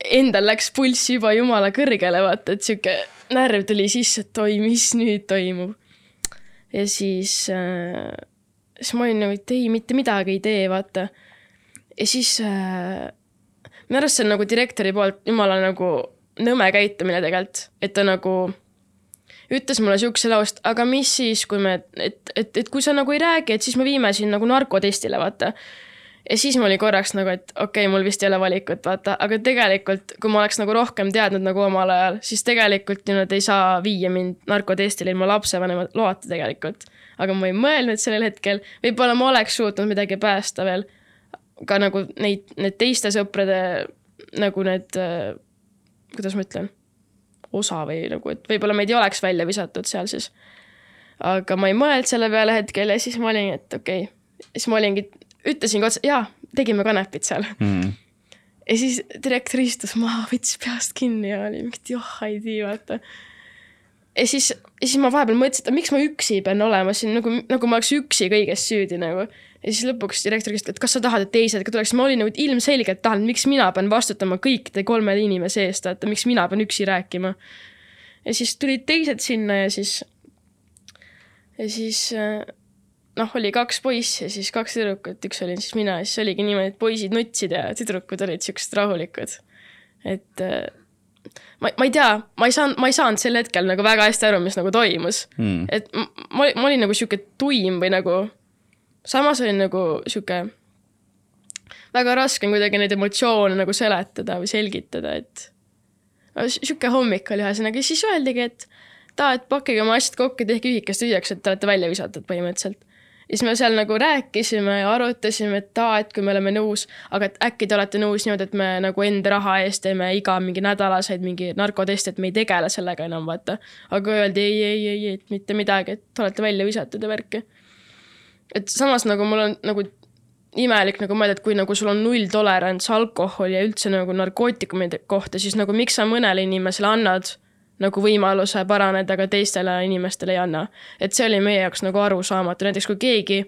endal läks pulss juba jumala kõrgele, vaata, et sihuke närv tuli sisse, et oi, mis nüüd toimub. ja siis äh,, siis ma olin nagu, et ei, mitte midagi ei tee, vaata. ja siis äh, minu arust see on nagu direktori poolt jumala nagu nõme käitumine tegelikult, et ta nagu ütles mulle siukse laust, aga mis siis, kui me, et, et, et kui sa nagu ei räägi, et siis me viime sind nagu narkotestile, vaata. Ja siis mul oli korraks nagu, et okei okay,, mul vist ei ole valikut, vaata, aga tegelikult, kui ma oleks nagu rohkem teadnud nagu omal ajal, siis tegelikult ju nad ei saa viia mind narkotestile ilma lapsevanema loata tegelikult. aga ma ei mõelnud sellel hetkel, võib-olla ma oleks suutnud midagi päästa veel. ka nagu neid, need teiste sõprade nagu need, kuidas ma ütlen osa või nagu, et võib-olla meid ei oleks välja visatud seal siis. aga ma ei mõelnud selle peale hetkel ja siis ma olin, et okei okay., siis ma olingi, ütlesingi otse, jaa, tegime kanepit seal mm. ja siis direktor istus maha, võttis peast kinni ja oli mingi, et joh, ei tea, vaata. ja siis, ja siis ma vahepeal mõtlesin, et miks ma üksi pean olema siin nagu, nagu ma oleks üksi kõiges süüdi nagu ja siis lõpuks direktor küsis, et kas sa tahad, et teised ka tuleks, ma olin nagu ilmselgelt tahan, miks mina pean vastutama kõikide kolme inimese eest, vaata, miks mina pean üksi rääkima. ja siis tulid teised sinna ja siis, ja siis noh, oli kaks poissi ja siis kaks tüdrukut, üks olin siis mina siis oligi niimoodi, et poisid nutsid ja tüdrukud olid siuksed rahulikud. et ma, ma ei tea, ma ei saanud, ma ei saanud sel hetkel nagu väga hästi aru, mis nagu toimus mm.. et ma, ma olin nagu sihuke tuim või nagu samas oli nagu sihuke, väga raske on kuidagi neid emotsioone nagu seletada või selgitada, et sihuke hommik oli ühesõnaga ja siis öeldigi, et ta, et pakkige oma asjad kokku, tehke ühikest tühjaks, et te olete välja visatud põhimõtteliselt. Ja siis me seal nagu rääkisime ja arutasime, et aa, et kui me oleme nõus, aga et äkki te olete nõus niimoodi, et me nagu enda raha eest teeme iga mingi nädalaseid mingi narkoteste, et me ei tegele sellega enam, vaata. aga öeldi ei, ei, ei, et mitte midagi, et te olete välja visatud ja värki et samas nagu mul on nagu imelik nagu mõelda, et kui nagu sul on nulltolerants alkoholi ja üldse nagu narkootikumide kohta, siis nagu miks sa mõnele inimesele annad nagu võimaluse paraneda, aga teistele inimestele ei anna. et see oli meie jaoks nagu arusaamatu, näiteks kui keegi,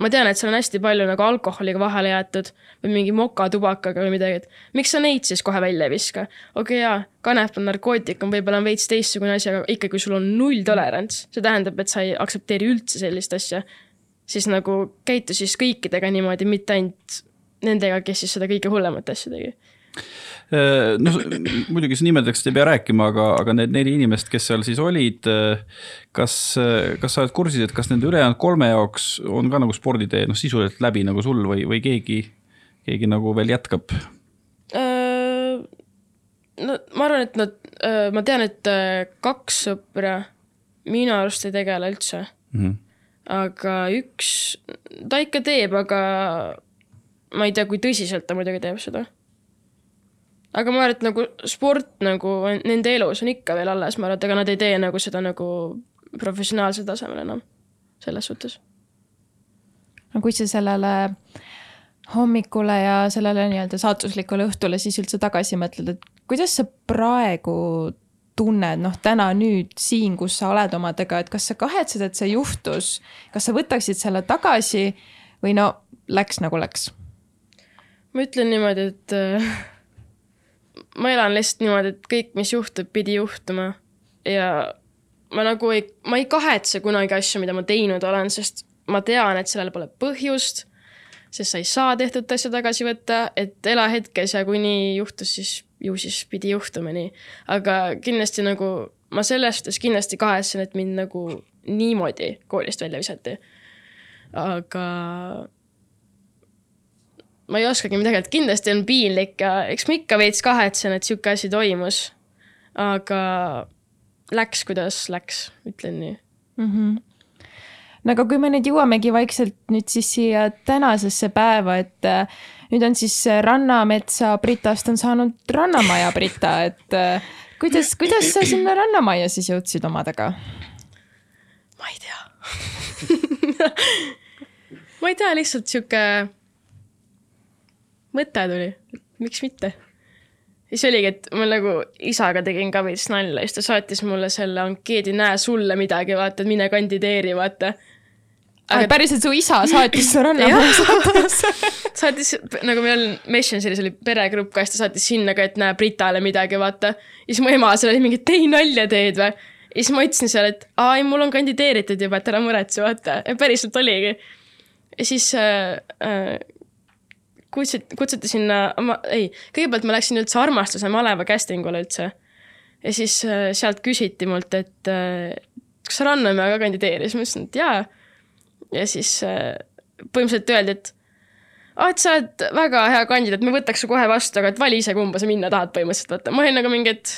ma tean, et seal on hästi palju nagu alkoholiga vahele jäetud või mingi mokatubakaga või midagi, et miks sa neid siis kohe välja ei viska. okei okay,, jaa, kanep on narkootikum, võib-olla on veits teistsugune asi, aga ikkagi, kui sul on nulltolerants, see tähendab, et sa ei aktsepteeri üldse sellist asja siis nagu käitus siis kõikidega niimoodi, mitte ainult nendega, kes siis seda kõige hullemat asja tegi noh, muidugi sa nimedest ei pea rääkima, aga, aga need neli inimest, kes seal siis olid, äh, kas, kas sa oled kursis, et kas nende ülejäänud kolme jaoks on ka nagu sporditee noh, sisuliselt läbi nagu sul või, või keegi, keegi nagu veel jätkab? Äh, no ma arvan, et nad, ma tean, et kaks sõpra minu arust ei tegele üldse mm. -hmm aga üks, ta ikka teeb, aga ma ei tea, kui tõsiselt ta muidugi teeb seda. Aga ma arvan, et nagu sport nagu nende elus on ikka veel alles, ma arvan, et ega nad ei tee nagu seda nagu professionaalsel tasemel enam, selles suhtes. no kui sa sellele hommikule ja sellele nii-öelda saatuslikule õhtule siis üldse tagasi mõtled, et kuidas sa praegu tunned, noh, täna nüüd siin, kus sa oled omadega, et kas sa kahetsed, et see juhtus, kas sa võtaksid selle tagasi või no läks nagu läks? ma ütlen niimoodi, et [LAUGHS] ma elan lihtsalt niimoodi, et kõik, mis juhtub, pidi juhtuma ja ma nagu ei, ma ei kahetse kunagi asju, mida ma teinud olen, sest ma tean, et sellel pole põhjust, sest sa ei saa tehtud asja tagasi võtta, et ela hetkes ja kui nii juhtus, siis ju siis pidi juhtuma nii. aga kindlasti nagu ma selles suhtes kindlasti kahetsen, et mind nagu niimoodi koolist välja visati. aga ma ei oskagi midagi, et kindlasti on piinlik ja eks ma ikka veits kahetsen, et sihuke asi toimus. aga läks, kuidas läks, ütlen nii mm. -hmm no aga kui me nüüd jõuamegi vaikselt nüüd siis siia tänasesse päeva, et äh, nüüd on siis äh, Rannametsa Britast on saanud Rannamaja Brita, et äh, kuidas, kuidas sa sinna Rannamajja siis jõudsid omadega? ma ei tea [LAUGHS] ma ei tea, lihtsalt sihuke mõte tuli, miks mitte. siis oligi, et ma nagu isaga tegin ka veits nalja, siis ta saatis mulle selle ankeedi, näe sulle midagi, vaata, et mine kandideeri, vaata aga päriselt su isa saatis su rannapoole saatesse? saatis nagu meil on Messengeris oli peregrupp ka, siis ta saatis sinna ka, et näe Britale midagi, vaata. ja siis mu ema seal oli mingi, et ei nalja teed või. ja siis ma ütlesin seal, et aa ei, mul on kandideeritud juba, et ära muretse, vaata. ja päriselt oligi. ja siis äh, äh, kutsuti, kutsuti sinna, ma, ei, kõigepealt ma läksin üldse armastuse maleva casting ule üldse. ja siis äh, sealt küsiti mult, et äh, kas Rannamäe ka kandideeris, ma ütlesin, et jaa. ja siis äh, põhimõtteliselt öeldi, et aa, et sa oled väga hea kandidaat, me võtaks su kohe vastu, aga et vali ise, kumba sa minna tahad põhimõtteliselt, vaata. ma olin nagu mingi, et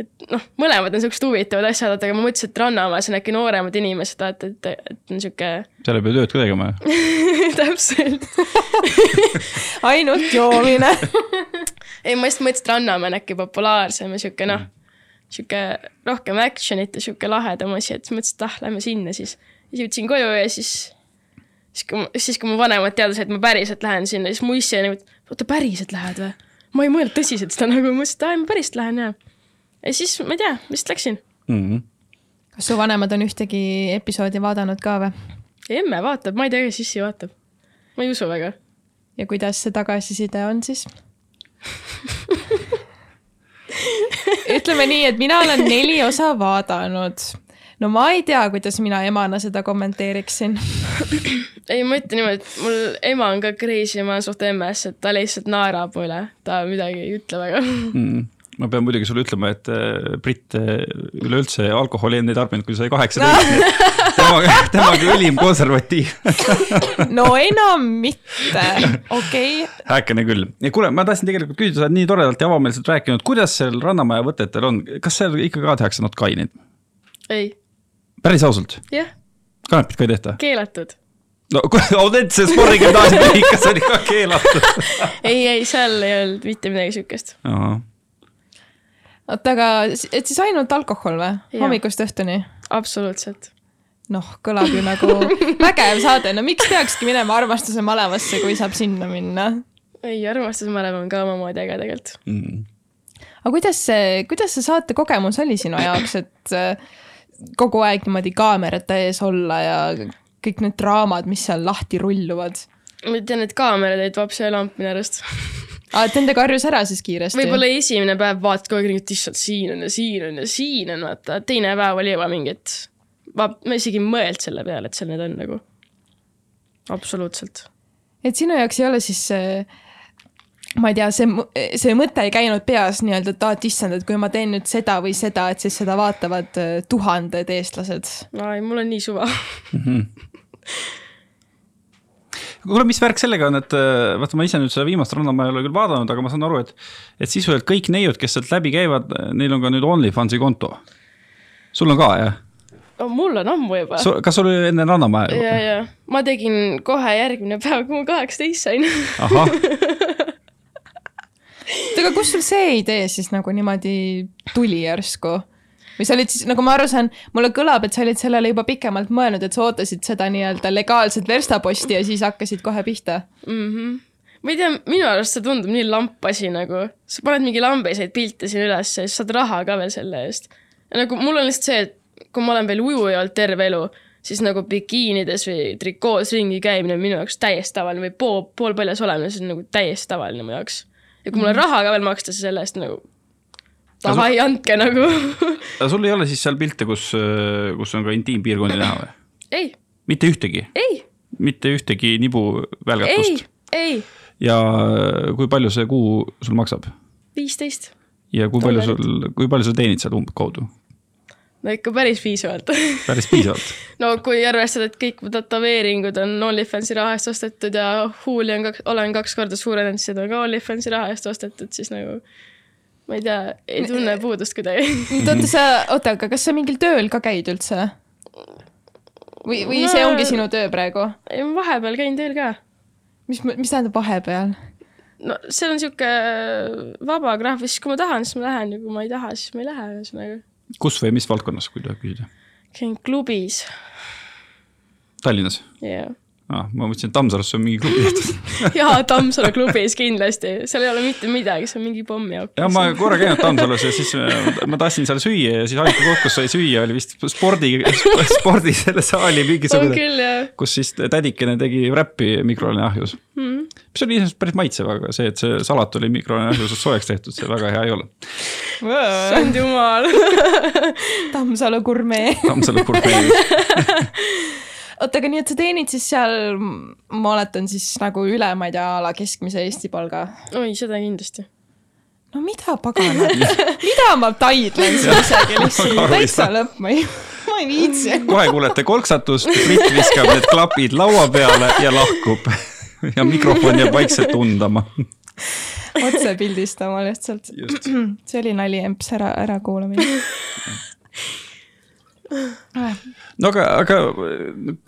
et noh, mõlemad on siuksed huvitavad asjad, aga ma mõtlesin, et Rannamaas on äkki nooremad inimesed, vaata, et, et on sihuke, [LAUGHS] seal ei pea tööd ka tegema ju. täpselt. [LAUGHS] ainult joomine. [LAUGHS] ei, ma just mõtlesin, et Rannamäe on äkki populaarsem ja sihuke noh, sihuke rohkem action'it ja sihuke lahedam asi, et siis mõtlesin, et ah, lähme sinna siis. siis jõudsin koju ja siis, siis kui, siis kui mu vanemad teadsid, et ma päriselt lähen sinna, siis mu issi oli nagu, et oota, päriselt lähed või? ma ei mõelnud tõsiselt seda nagu, ma mõtlesin, et aa, ma päriselt lähen ja. Ja siis ma ei tea, lihtsalt läksin. Mhm. kas su vanemad on ühtegi episoodi vaadanud ka või? emme vaatab, ma ei tea, kes issi vaatab. ma ei usu väga. ja kuidas see tagasiside on siis? [LAUGHS] ütleme nii, et mina olen neli osa vaadanud. no ma ei tea, kuidas mina emana seda kommenteeriksin. ei, ma ütlen niimoodi, et mul ema on ka crazy, ma olen suht emmes, et ta lihtsalt naerab üle, ta midagi ei ütle väga. Mm. Ma pean muidugi sulle ütlema, et äh, Brit äh, üleüldse alkoholi enne ei tarbinud, kui sai kaheksateist, nii et [LAUGHS] tema, temagi ülim konservatiiv. [LAUGHS] no enam mitte, okei okay.. häkene küll. ja kuule, ma tahtsin tegelikult küsida, sa oled nii toredalt ja avameelselt rääkinud, kuidas seal Rannamaja võtetel on, kas seal ikka ka tehakse notkaineid? ei, päris ausalt, jah, kanepit ka ei tehta? keelatud. no kuule, Audentse spordigümnaasiumi ühikas oli ka [LAUGHS] keelatud. ei, ei, seal ei olnud mitte midagi siukest. oota, aga et siis ainult alkohol või? Hommikust õhtuni? absoluutselt. noh, kõlab ju nagu [LAUGHS] vägev saade, no miks peakski minema armastuse malevasse, kui saab sinna minna? ei, armastusmalev on ka omamoodi äge tegelikult. Mm. aga kuidas see, kuidas see saate kogemus oli sinu jaoks, et äh, kogu aeg niimoodi kaamerate ees olla ja kõik need draamad, mis seal lahti rulluvad? ma tean, et kaamerad olid vapsi ja lamp minu arust. [LAUGHS] aa, et nendega harjus ära siis kiiresti? võib-olla esimene päev vaatad kogu aeg et issand, siin on ja siin on ja siin on, vaata. teine päev oli juba mingi, et ma, ma isegi ei mõelnud selle peale, et seal need on nagu. absoluutselt. et sinu jaoks ei ole siis see ma ei tea, see, see mõte ei käinud peas nii-öelda, et aa, et issand, et kui ma teen nüüd seda või seda, et siis seda vaatavad äh, tuhanded eestlased. no ei, mul on nii suva. [LAUGHS] kuule, mis värk sellega on, et äh, vaata, ma ise nüüd seda viimast Rannamaja ei ole küll vaadanud, aga ma saan aru, et, et sisuliselt kõik neiud, kes sealt läbi käivad, neil on ka nüüd OnlyFansi konto. sul on ka jah? no mul on ammu juba. kas sul oli enne Rannamaja ja, ja ma tegin kohe järgmine päev, kui ma kaheksateist sain. ahah, oota, aga kust sul see idee siis nagu niimoodi tuli järsku? Või sa olid siis, nagu ma aru saan, mulle kõlab, et sa olid sellele juba pikemalt mõelnud, et sa ootasid seda nii-öelda legaalset verstaposti ja siis hakkasid kohe pihta. mm. -hmm. ma ei tea, minu arust see tundub nii lamp asi nagu, sa paned mingi lambiseid pilte siin ülesse ja siis saad raha ka veel selle eest. nagu mul on lihtsalt see, et kui ma olen veel ujuja olnud terve elu, siis nagu bikiinides või trikoos ringi käimine on minu jaoks täiesti tavaline või pool, poolpaljas olemine, see on nagu täiesti tavaline mu jaoks. ja kui mulle raha ka veel makstakse selle eest nagu, davai, andke nagu. [LAUGHS] aga sul ei ole siis seal pilte, kus, kus on ka intiimpiirkondi näha või? ei, mitte ühtegi, ei, mitte ühtegi nibu ei välgatust?, ei, ja kui palju see kuu sul maksab? viisteist. ja kui palju sul, kui palju sa teenid seal umbkaudu? no ikka päris piisavalt päris piisavalt. [LAUGHS] no kui arvestada, et kõik mu tätoveeringud on OnlyFansi raha eest ostetud ja huuli on kaks, olen kaks korda suurenenud, siis need on ka OnlyFansi raha eest ostetud, siis nagu ma ei tea, ei tunne puudust kuidagi. [LAUGHS] oota, sa, oota, aga kas sa mingil tööl ka käid üldse? või, või see ongi sinu töö praegu? ei, ma vahepeal käin tööl ka. mis, mis tähendab vahepeal? no seal on sihuke vaba graafik, siis kui ma tahan, siis ma lähen ja kui ma ei taha, siis ma ei lähe, ühesõnaga. kus või mis valdkonnas, kui tohib küsida? käin klubis Tallinnas ja ah,, ma mõtlesin, et Tammsalus on mingi klubi tehtud. [LAUGHS] jaa, Tammsalu klubis kindlasti, seal ei ole mitte midagi, see on mingi pommiauk. ja ma korra käinud Tammsalus ja siis äh, ma tahtsin seal süüa ja siis ainuke koht, kus sai süüa, oli vist spordi, spordi selle saali mingisugune. jah kus siis tädikene tegi räppi mikrolaineahjus mm.. mis oli iseenesest päris maitsev, aga see, et see salat oli mikrolaineahjus soojaks tehtud, see väga hea ei ole. issand jumal. [LAUGHS] Tammsalu gurmee. Tammsalu gurmee. [LAUGHS] oota, aga nii, et sa teenid siis seal, ma oletan siis nagu üle, ma ei tea, a la keskmise Eesti palga oi, seda kindlasti. no mida paganat, [LAUGHS] mida ma taidlen siin isegi [LAUGHS] lihtsalt, täitsa lõpp, ma ei, ma ei viitsi. kohe kuulete kolksatust, Brit viskab need klapid laua peale ja lahkub. ja mikrofon jääb vaikselt undama. otse pildistama lihtsalt. just, [CLEARS THROAT] see oli nali, emps, ära, ära kuula mind. [LAUGHS] [LAUGHS] no aga, aga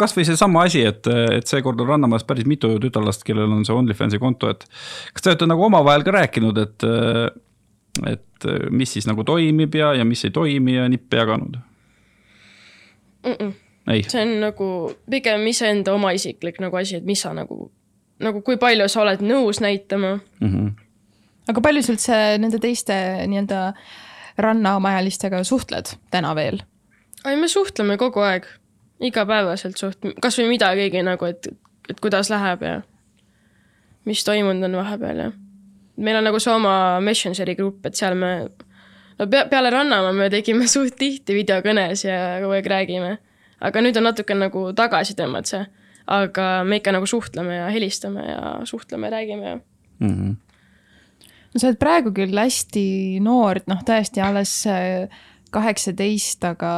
kasvõi seesama asi, et, et seekord on Rannamajas päris mitu tütarlast, kellel on see OnlyFansi konto, et kas te olete nagu omavahel ka rääkinud, et, et mis siis nagu toimib ja, ja mis ei toimi ja nippe jaganud? ei, see on nagu pigem iseenda oma isiklik nagu asi, et mis sa nagu, nagu kui palju sa oled nõus näitama. mm -hmm. aga palju sa üldse nende teiste nii-öelda rannaomajalistega suhtled täna veel? ei, me suhtleme kogu aeg, igapäevaselt suht-, kasvõi midagigi nagu, et, et kuidas läheb ja mis toimunud on vahepeal ja meil on nagu see oma Messengeri grupp, et seal me no pea, peale Rannamaa me tegime [LAUGHS] suht tihti videokõnes ja kogu aeg räägime. aga nüüd on natuke nagu tagasi tõmmanud see, aga me ikka nagu suhtleme ja helistame ja suhtleme, räägime ja Mm -hmm. no sa oled praegu küll hästi noor, noh tõesti alles äh, kaheksateist, aga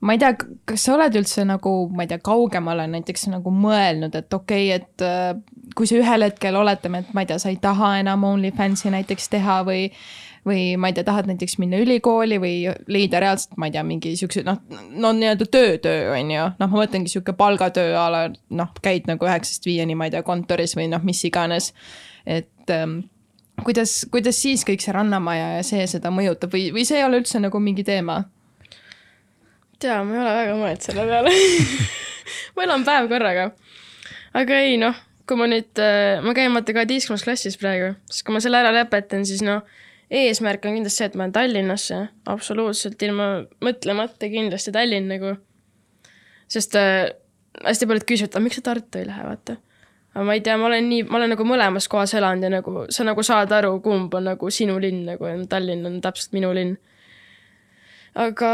ma ei tea, kas sa oled üldse nagu, ma ei tea, kaugemale näiteks nagu mõelnud, et okei okay,, et äh, kui sa ühel hetkel oletame, et ma ei tea, sa ei taha enam OnlyFansi näiteks teha või või ma ei tea, tahad näiteks minna ülikooli või leida reaalselt, ma ei tea, mingi siukse noh, no nii-öelda töötöö on ju, noh, ma mõtlengi sihuke palgatöö a la noh, käid nagu üheksast viieni, ma ei tea, kontoris või noh, mis iganes. et ähm, kuidas, kuidas siis kõik see Rannamaja ja see seda mõjutab või, või see ei ole üldse nagu mingi teema? tea, ma ei ole väga mõelnud selle peale [LAUGHS] ma elan päev korraga. aga ei noh, kui ma nüüd, ma käin vaata kaheteistkümnes klassis praegu, siis kui ma selle ära lõpetan, siis noh, eesmärk on kindlasti see, et ma lähen Tallinnasse, absoluutselt ilma mõtlemata kindlasti Tallinn nagu. sest äh, hästi paljud küsivad, aga miks sa Tartu ei lähe, vaata. Ma ei tea, ma olen nii, ma olen nagu mõlemas kohas elanud ja nagu sa nagu saad aru, kumb on nagu sinu linn nagu ja Tallinn on täpselt minu linn. aga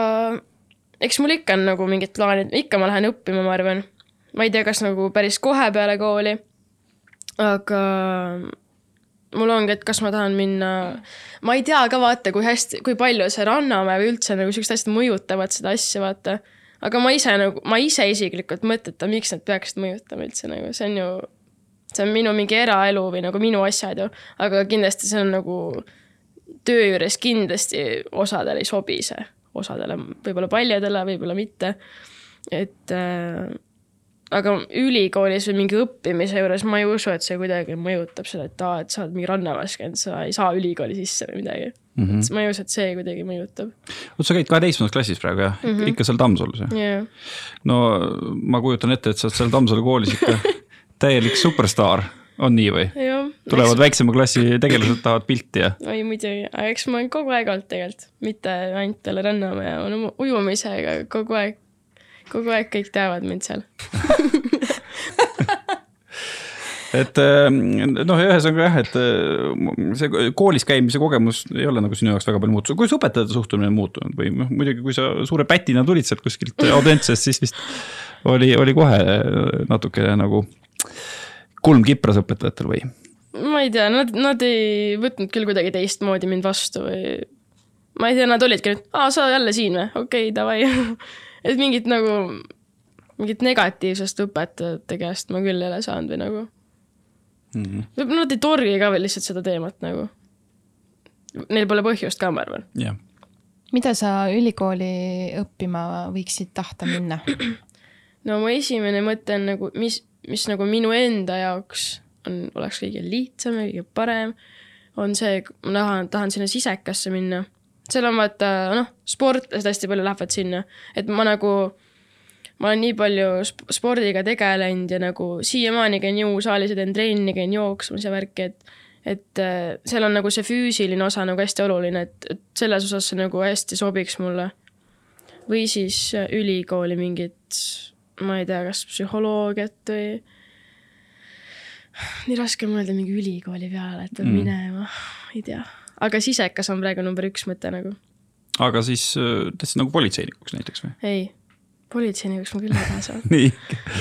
eks mul ikka on nagu mingid plaanid, ikka ma lähen õppima, ma arvan. ma ei tea, kas nagu päris kohe peale kooli, aga mul ongi, et kas ma tahan minna, ma ei tea ka vaata, kui hästi, kui palju see Rannamäe või üldse nagu siuksed asjad mõjutavad seda asja, vaata. aga ma ise nagu, ma ise isiklikult mõteta, miks nad peaksid mõjutama üldse nagu, see on ju, see on minu mingi eraelu või nagu minu asjad ju, aga kindlasti see on nagu töö juures kindlasti osadele ei sobi see, osadele võib-olla paljudele, võib-olla mitte. et äh, aga ülikoolis või mingi õppimise juures ma ei usu, et see kuidagi mõjutab seda, et aa, et sa oled mingi rannaväes käinud, sa ei saa ülikooli sisse või midagi mm. -hmm. ma ei usu, et see kuidagi mõjutab oot, sa käid kaheteistkümnendas klassis praegu jah mm, -hmm. ikka seal Tammsalus jah? yeah.. no ma kujutan ette, et sa oled seal Tammsalu koolis ikka [LAUGHS] täielik superstaar, on nii või? jah, tulevad väiksema klassi tegelased, tahavad pilti ja oi muidugi, aga eks ma olen kogu aeg olnud tegelikult, mitte ainult peale Rannamäe ja ujumisega kogu aeg, kogu aeg kõik teavad mind seal. [LAUGHS] et noh, ühesõnaga jah, et äh, see koolis käimise kogemus ei ole nagu sinu jaoks väga palju muutunud, kuidas õpetajate suhtumine on muutunud või noh, muidugi kui sa suure pätina tulid sealt kuskilt [LAUGHS] Audentsest, siis vist oli, oli kohe natuke nagu kulm kipras õpetajatel või? ma ei tea, nad, nad ei võtnud küll kuidagi teistmoodi mind vastu või ma ei tea, nad olidki nüüd, aa, sa jälle siin või, okei okay,, davai. [LAUGHS] et mingit nagu, mingit negatiivsest õpetajate käest ma küll ei ole saanud või nagu mm -hmm.. võib-olla nad ei torgi ka veel lihtsalt seda teemat nagu. Neil pole põhjust ka, ma arvan. jah, mida sa ülikooli õppima võiksid tahta minna? [CLEARS THROAT] no mu esimene mõte on nagu, mis, mis nagu minu enda jaoks on, oleks kõige lihtsam ja kõige parem, on see, ma tahan, tahan sinna sisekasse minna. seal on vaata, noh, sportlased hästi palju lähevad sinna, et ma nagu, ma olen nii palju sp spordiga tegelenud ja nagu siiamaani käin jõusaalis ja teen trenni, käin jooksmas ja värki, et et äh, seal on nagu see füüsiline osa nagu hästi oluline, et, et selles osas see nagu hästi sobiks mulle. või siis äh, ülikooli mingit ma ei tea, kas psühholoogiat või nii raske on mõelda mingi ülikooli peale, et peab Mm. minema, ei tea. aga sisekas on praegu number üks mõte nagu. aga siis äh, tahtsid nagu politseinikuks näiteks või? ei, politseinikuks ma küll ei taha saada. [LAUGHS] nii,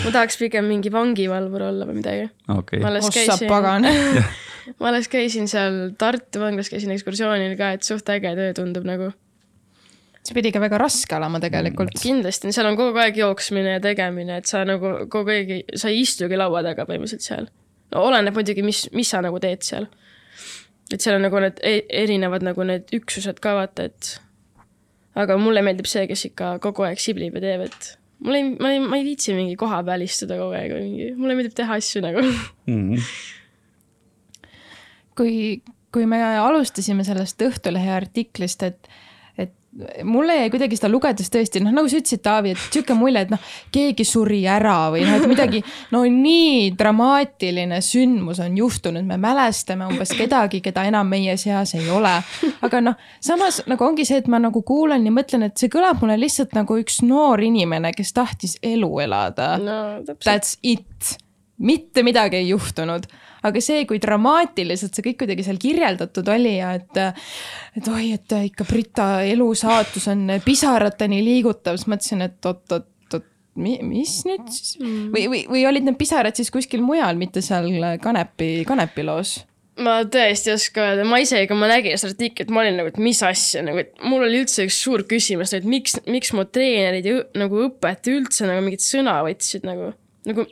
ma tahaks pigem mingi vangivalvur olla või midagi. okei ma. alles ossa käisin, pagan. [LAUGHS] ma alles käisin seal Tartu vanglas, käisin ekskursioonil ka, et suht äge töö tundub nagu. See pidi ka väga raske olema tegelikult. kindlasti, seal on kogu aeg jooksmine ja tegemine, et sa nagu kogu aeg, sa ei istugi laua taga põhimõtteliselt seal. no oleneb muidugi, mis, mis sa nagu teed seal. et seal on nagu need e- erinevad nagu need üksused ka vaata, et aga mulle meeldib see, kes ikka kogu aeg siblib ja teeb, et mul ei, ma ei, ma ei viitsi mingi koha peal istuda kogu aeg või mingi, mulle meeldib teha asju nagu. Mhm. kui, kui me alustasime sellest Õhtulehe artiklist, et mulle jäi kuidagi seda lugedes tõesti noh, nagu sa ütlesid, Taavi, et sihuke mulje, et noh, keegi suri ära või noh, et midagi no nii dramaatiline sündmus on juhtunud, me mälestame umbes kedagi, keda enam meie seas ei ole. aga noh, samas nagu ongi see, et ma nagu kuulan ja mõtlen, et see kõlab mulle lihtsalt nagu üks noor inimene, kes tahtis elu elada no. That's it, mitte midagi ei juhtunud, aga see, kui dramaatiliselt see kõik kuidagi seal kirjeldatud oli ja et, et oi, et ikka Brita elu saatus on pisarateni liigutav, siis mõtlesin, et oot-oot, oot, mis nüüd siis? Või, või, või olid need pisarad siis kuskil mujal, mitte seal Kanepi, Kanepi loos? ma tõesti ei oska öelda, ma isegi, kui ma nägin seda artiklit, ma olin nagu, et mis asja nagu, et mul oli üldse üks suur küsimus, et miks, miks mu treenerid ja nagu õpetajad üldse nagu mingit sõna võtsid nagu, nagu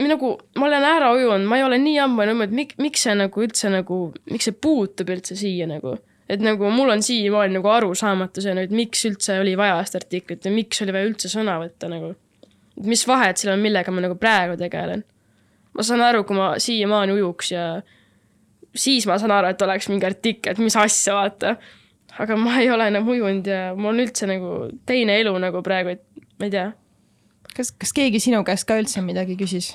nagu ma olen ära ujunud, ma ei ole nii ammu enam, et mik, miks see nagu üldse nagu, miks see puutub üldse siia nagu. et nagu mul on siiamaani nagu arusaamatu see nüüd, miks üldse oli vaja seda artiklit või miks oli vaja üldse sõna võtta nagu. mis vahet seal on, millega ma nagu praegu tegelen. ma saan aru, kui ma siiamaani ujuks ja siis ma saan aru, et oleks mingi artikkel, et mis asja, vaata. aga ma ei ole enam ujunud ja mul on üldse nagu teine elu nagu praegu, et ma ei tea kas, kas keegi sinu käest ka üldse midagi küsis?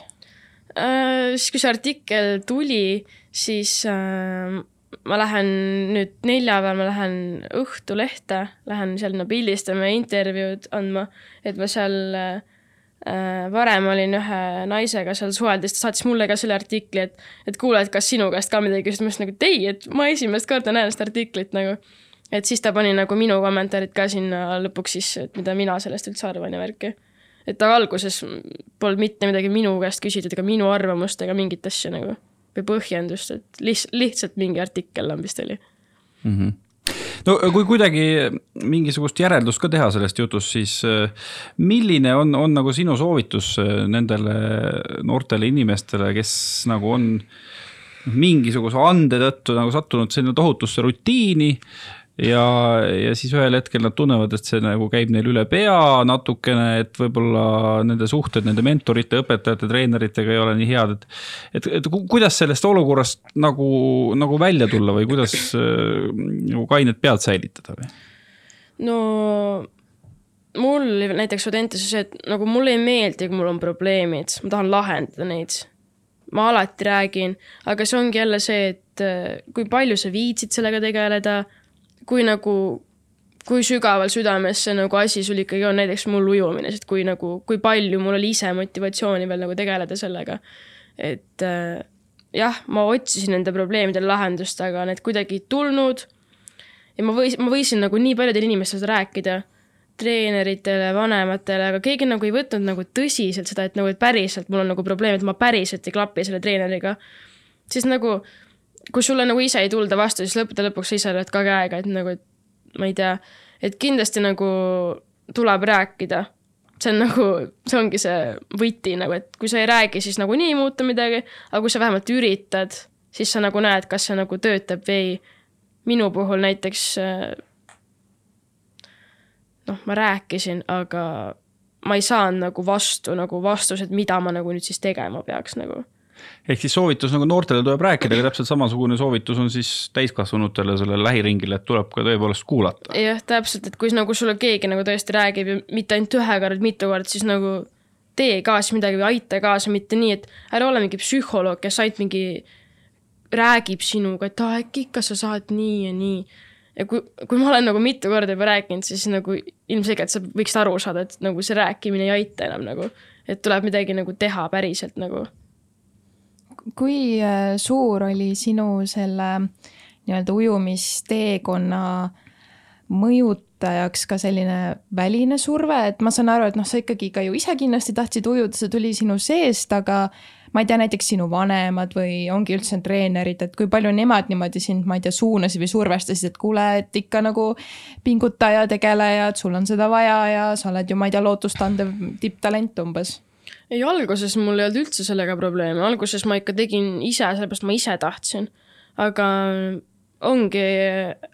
äh,. siis, kui see artikkel tuli, siis äh, ma lähen nüüd neljapäeval, ma lähen Õhtulehte, lähen sinna pildistama ja intervjuud andma, et ma seal äh, varem olin ühe naisega seal suheldes, ta saatis mulle ka selle artikli, et et kuule, et kas sinu käest ka midagi küsida, ma ütlesin nagu, et ei, et ma esimest korda näen seda artiklit nagu. et siis ta pani nagu minu kommentaarid ka sinna lõpuks siis, et mida mina sellest üldse arvan ja värki et alguses polnud mitte midagi minu käest küsitud ega minu arvamust ega mingit asja nagu või põhjendust, et lihtsalt, lihtsalt mingi artikkel lambist oli. Mhm. no kui kuidagi mingisugust järeldust ka teha sellest jutust, siis äh, milline on, on nagu sinu soovitus äh, nendele noortele inimestele, kes nagu on mingisuguse ande tõttu nagu sattunud sinna tohutusse rutiini ja, ja siis ühel hetkel nad tunnevad, et see nagu käib neil üle pea natukene, et võib-olla nende suhted nende mentorite, õpetajate, treeneritega ei ole nii head, et et, et ku- kuidas sellest olukorrast nagu, nagu välja tulla või kuidas äh, nagu kainet pead säilitada või? no mul näiteks Audentases see, et nagu mulle ei meeldi, kui mul on probleemid, ma tahan lahendada neid. ma alati räägin, aga see ongi jälle see, et äh, kui palju sa viitsid sellega tegeleda, kui nagu, kui sügaval südames see nagu asi sul ikkagi on, näiteks mul ujumine, sest kui nagu, kui palju mul oli ise motivatsiooni veel nagu tegeleda sellega. et äh, jah, ma otsisin nende probleemidele lahendust, aga need kuidagi ei tulnud ja ma võisin, ma võisin nagu nii paljudele inimestele rääkida, treeneritele, vanematele, aga keegi nagu ei võtnud nagu tõsiselt seda, et nagu, et päriselt mul on nagu probleem, et ma päriselt ei klapi selle treeneriga. siis nagu, kui sulle nagu ise ei tulda vastu, siis lõppude lõpuks sa ise oled ka käega, et nagu, et ma ei tea, et kindlasti nagu tuleb rääkida. see on nagu, see ongi see võti nagu, et kui sa ei räägi, siis nagunii ei muutu midagi, aga kui sa vähemalt üritad, siis sa nagu näed, kas see nagu töötab või ei minu puhul näiteks äh, noh, ma rääkisin, aga ma ei saanud nagu vastu nagu vastused, mida ma nagu nüüd siis tegema peaks nagu. Ehk siis soovitus nagu noortele tuleb rääkida, aga täpselt samasugune soovitus on siis täiskasvanutele sellele lähiringile, et tuleb ka tõepoolest kuulata. jah, täpselt, et kui nagu sulle keegi nagu tõesti räägib ja mitte ainult ühe korra, mitu korda, siis nagu tee kaasa midagi või aita kaasa, mitte nii, et ära ole mingi psühholoog, kes ainult mingi räägib sinuga, et aa, äkki ikka sa saad nii ja nii. ja kui, kui ma olen nagu mitu korda juba rääkinud, siis nagu ilmselgelt sa võiksid aru saada, et nagu see rääkimine ei aita enam nagu. et tuleb midagi nagu teha päriselt nagu. Kui äh, suur oli sinu selle nii-öelda ujumisteekonna mõjutajaks ka selline väline surve, et ma saan aru, et noh, sa ikkagi ka ju ise kindlasti tahtsid ujuda, see tuli sinu seest, aga ma ei tea, näiteks sinu vanemad või ongi üldse treenerid, et kui palju nemad niimoodi sind, ma ei tea, suunasid või survestasid, et kuule, et ikka nagu pinguta ja tegele ja et sul on seda vaja ja sa oled ju, ma ei tea, lootustandev tipptalent umbes ei, alguses mul ei olnud üldse sellega probleeme, alguses ma ikka tegin ise, sellepärast ma ise tahtsin. aga ongi,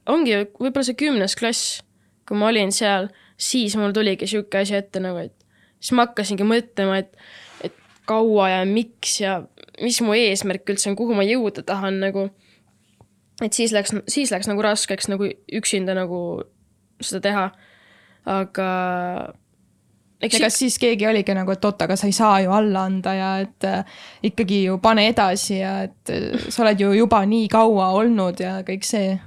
ongi võib-olla see kümnes klass, kui ma olin seal, siis mul tuligi sihuke asi ette nagu, et siis ma hakkasingi mõtlema, et kaua ja miks ja mis mu eesmärk üldse on, kuhu ma jõuda tahan nagu. et siis läks, siis läks nagu raskeks nagu üksinda nagu seda teha. aga. Ja kas siis keegi oligi nagu, et oot, aga sa ei saa ju alla anda ja et äh, ikkagi ju pane edasi ja et äh, sa oled ju juba nii kaua olnud ja kõik see.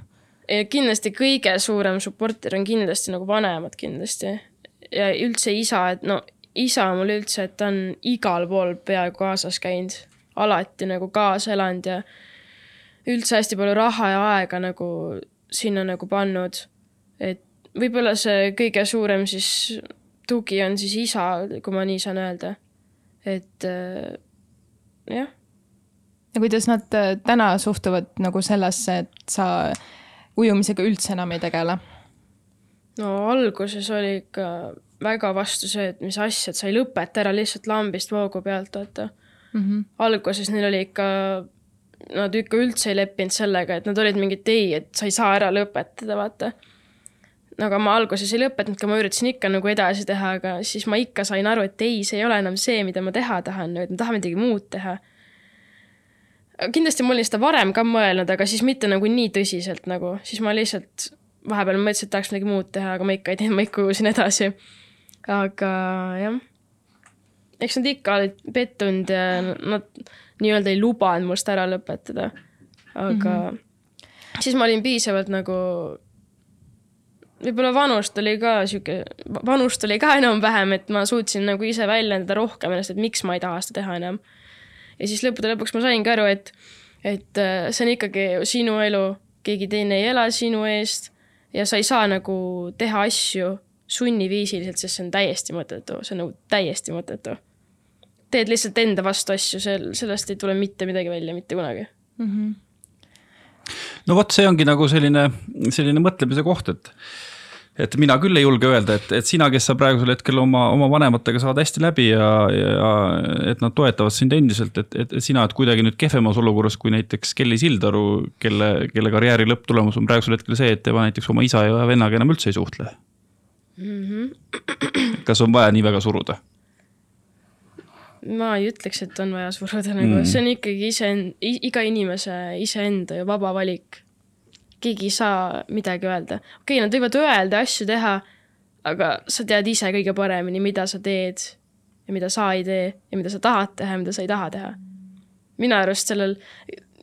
kindlasti kõige suurem supporter on kindlasti nagu vanemad kindlasti ja üldse isa, et no isa mul üldse, et ta on igal pool peaaegu kaasas käinud, alati nagu kaasa elanud ja üldse hästi palju raha ja aega nagu sinna nagu pannud. et võib-olla see kõige suurem siis tugi on siis isa, kui ma nii saan öelda. et äh, jah. ja kuidas nad äh, täna suhtuvad nagu sellesse, et sa ujumisega üldse enam ei tegele? no alguses oli ikka väga vastu see, et mis asja, et sa ei lõpeta ära lihtsalt lambist voogu pealt, vaata mm. -hmm. alguses neil oli ikka, nad ikka üldse ei leppinud sellega, et nad olid mingid ei, et sa ei saa ära lõpetada, vaata. Aga ma alguses ei lõpetanud, ka ma üritasin ikka nagu edasi teha, aga siis ma ikka sain aru, et ei, see ei ole enam see, mida ma teha tahan, et ma tahan midagi muud teha kindlasti ma olin seda varem ka mõelnud, aga siis mitte nagu nii tõsiselt nagu, siis ma lihtsalt vahepeal mõtlesin, et tahaks midagi muud teha, aga ma ikka ei teinud, ma ikka ujusin edasi aga jah, eks nad ikka olid pettunud ja nad nii-öelda ei lubanud must ära lõpetada. aga mm -hmm. siis ma olin piisavalt nagu, võib-olla vanust oli ka sihuke, vanust oli ka enam-vähem, et ma suutsin nagu ise väljendada rohkem ennast, et miks ma ei taha seda teha enam. ja siis lõppude lõpuks ma saingi aru, et, et äh, see on ikkagi sinu elu, keegi teine ei ela sinu eest ja sa ei saa nagu teha asju sunniviisiliselt, sest see on täiesti mõttetu, see on nagu täiesti mõttetu. teed lihtsalt enda vastu asju, sel, sellest ei tule mitte midagi välja mitte kunagi mm. -hmm. no vot, see ongi nagu selline, selline mõtlemise koht, et et mina küll ei julge öelda, et, et sina, kes sa praegusel hetkel oma, oma vanematega saad hästi läbi ja, ja et nad toetavad sind endiselt, et, et sina oled kuidagi nüüd kehvemas olukorras kui näiteks Kelly Sildaru, kelle, kelle karjääri lõpptulemus on praegusel hetkel see, et tema näiteks oma isa ja vennaga enam üldse ei suhtle mm. -hmm. kas on vaja nii väga suruda? ma ei ütleks, et on vaja suruda nagu mm., see on ikkagi ise, iga inimese iseenda ju vaba valik. Keegi ei saa midagi öelda. okei okay,, nad võivad öelda, asju teha, aga sa tead ise kõige paremini, mida sa teed ja mida sa ei tee ja mida sa tahad teha ja mida sa ei taha teha. minu arust sellel,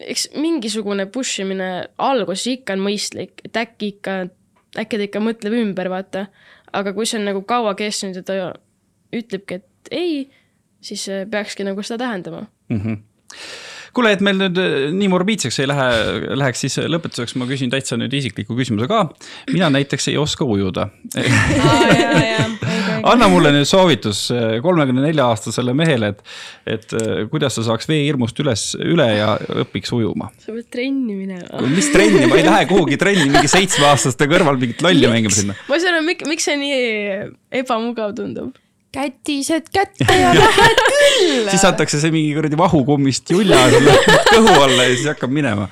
eks mingisugune push imine alguses ikka on mõistlik, et äkki ikka, äkki ta ikka mõtleb ümber, vaata aga kui see on nagu kaua kestnud ja ta ütlebki, et ei, siis peakski nagu seda tähendama mm. -hmm kuule, et meil nüüd äh, nii morbiidseks ei lähe, läheks, siis lõpetuseks ma küsin täitsa nüüd isikliku küsimuse ka. mina näiteks ei oska ujuda [LAUGHS] anna mulle nüüd soovitus äh, kolmekümne nelja aastasele mehele, et, et äh, kuidas ta saaks veehirmust üles, üle ja õpiks ujuma. sa pead trenni minema. mis trenni, ma ei lähe kuhugi trenni mingi seitsmeaastaste kõrval mingit lolli mängima sinna. ma ei saa aru, miks see nii ebamugav tundub kätised kätte ja lähed küll. [LAUGHS] siis antakse see mingi kuradi vahukummist julja [LAUGHS] kõhu alla ja siis hakkab minema.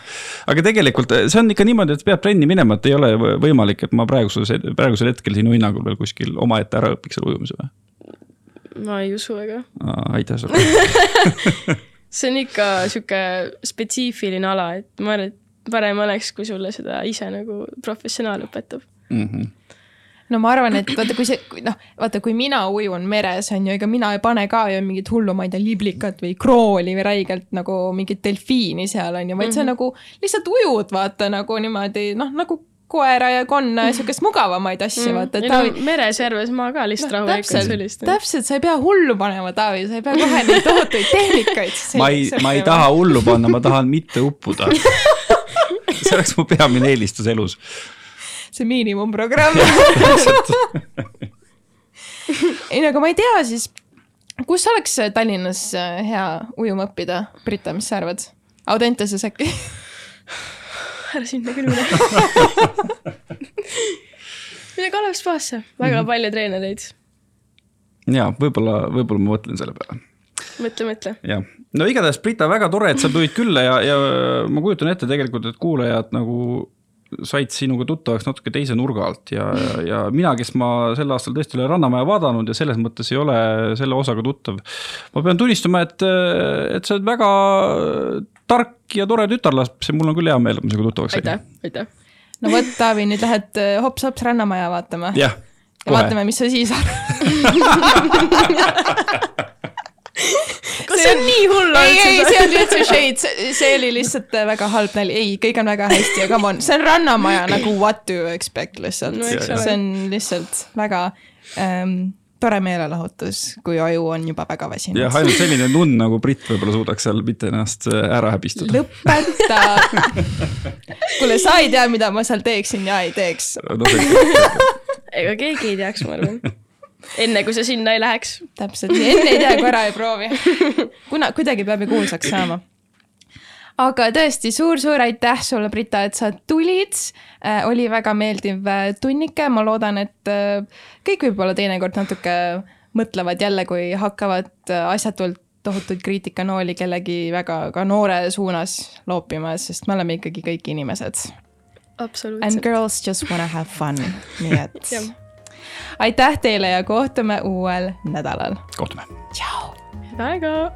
aga tegelikult eh, see on ikka niimoodi, et peab trenni minema, et ei ole võimalik, et ma praegusel, praegusel hetkel sinu hinnangul veel kuskil omaette ära õpiks selle ujumise või? ma ei usu väga. aitäh sulle [LAUGHS] see on ikka sihuke spetsiifiline ala, et ma arvan, et parem oleks, kui sulle seda ise nagu professionaal õpetab mm. -hmm no ma arvan, et vaata, kui see, noh, vaata, kui mina ujun meres, on ju, ega mina ei pane ka ju mingit hullu, ma ei tea, liblikat või krooli või räigelt nagu mingit delfiini seal on ju, vaid mm -hmm. sa mhm. nagu lihtsalt ujud, vaata nagu niimoodi, noh, nagu koera ja konna ja siukest mugavamaid asju, vaata, et ei no Taavi. meres, järves ma ka lihtsalt rahulikult täpselt sellist,. täpselt, sa ei pea hullu panema, Taavi, sa ei pea kohe neid tohutuid tehnikaid. [LAUGHS] ma ei, ma ei taha hullu panna, ma tahan mitte uppuda. [LAUGHS] [LAUGHS] see oleks mu peamine eelistus elus. See miinimumprogramm. [LAUGHS] [LAUGHS] ei no aga ma ei tea siis, kus oleks Tallinnas äh, hea ujuma õppida, Brita, mis sa arvad? Audenteses [SIGHS] äkki? ära sinna küll mine. [LAUGHS] mine Kalev spaasse, väga palju treenereid. ja võib-olla, võib-olla ma mõtlen selle peale mõtle, mõtle. jah, no igatahes Brita, väga tore, et sa tulid külla ja, ja ma kujutan ette tegelikult, et kuulajad nagu said sinuga tuttavaks natuke teise nurga alt ja, ja, ja mina, kes ma sel aastal tõesti olen Rannamaja vaadanud ja selles mõttes ei ole selle osaga tuttav. ma pean tunnistama, et, et sa oled väga tark ja tore tütarlaps ja mul on küll hea meel, et ma sinuga tuttavaks sain. aitäh, aitäh. no vot, Taavi, nüüd lähed äh, hops-hops Rannamaja vaatama ja jah, vaatame, mis sa siis arvad. [LAUGHS] kas see on nii hull ei, ei, olnud see on üldse shade, see oli lihtsalt äh, väga halb nali, ei, kõik on väga hästi ja come on, see on Rannamaja nagu what do you expect lihtsalt No see on lihtsalt väga ähm, tore meelelahutus, kui aju on juba väga väsinud jah, ainult selline nunn nagu Brit võib-olla suudaks seal mitte ennast ära häbistada. lõpeta. [LAUGHS] kuule, sa ei tea, mida ma seal teeksin ja ei teeks. See- ega keegi ei teaks, ma arvan. Enne kui sa sinna ei läheks. täpselt enne ei tea, kui ära ei proovi. kuna kuidagi peab ju kuulsaks saama. aga tõesti suur-suur aitäh sulle, Brita, et sa tulid äh,. oli väga meeldiv äh, tunnike, ma loodan, et äh, kõik võib-olla teinekord natuke mõtlevad jälle, kui hakkavad äh, asjatult tohutuid kriitikanooli kellegi väga ka noore suunas loopima, sest me oleme ikkagi kõik inimesed. And absoluutselt. girls just wanna have fun, nii et. [LAUGHS] aitäh teile ja kohtume uuel nädalal. kohtume. tšau. väga.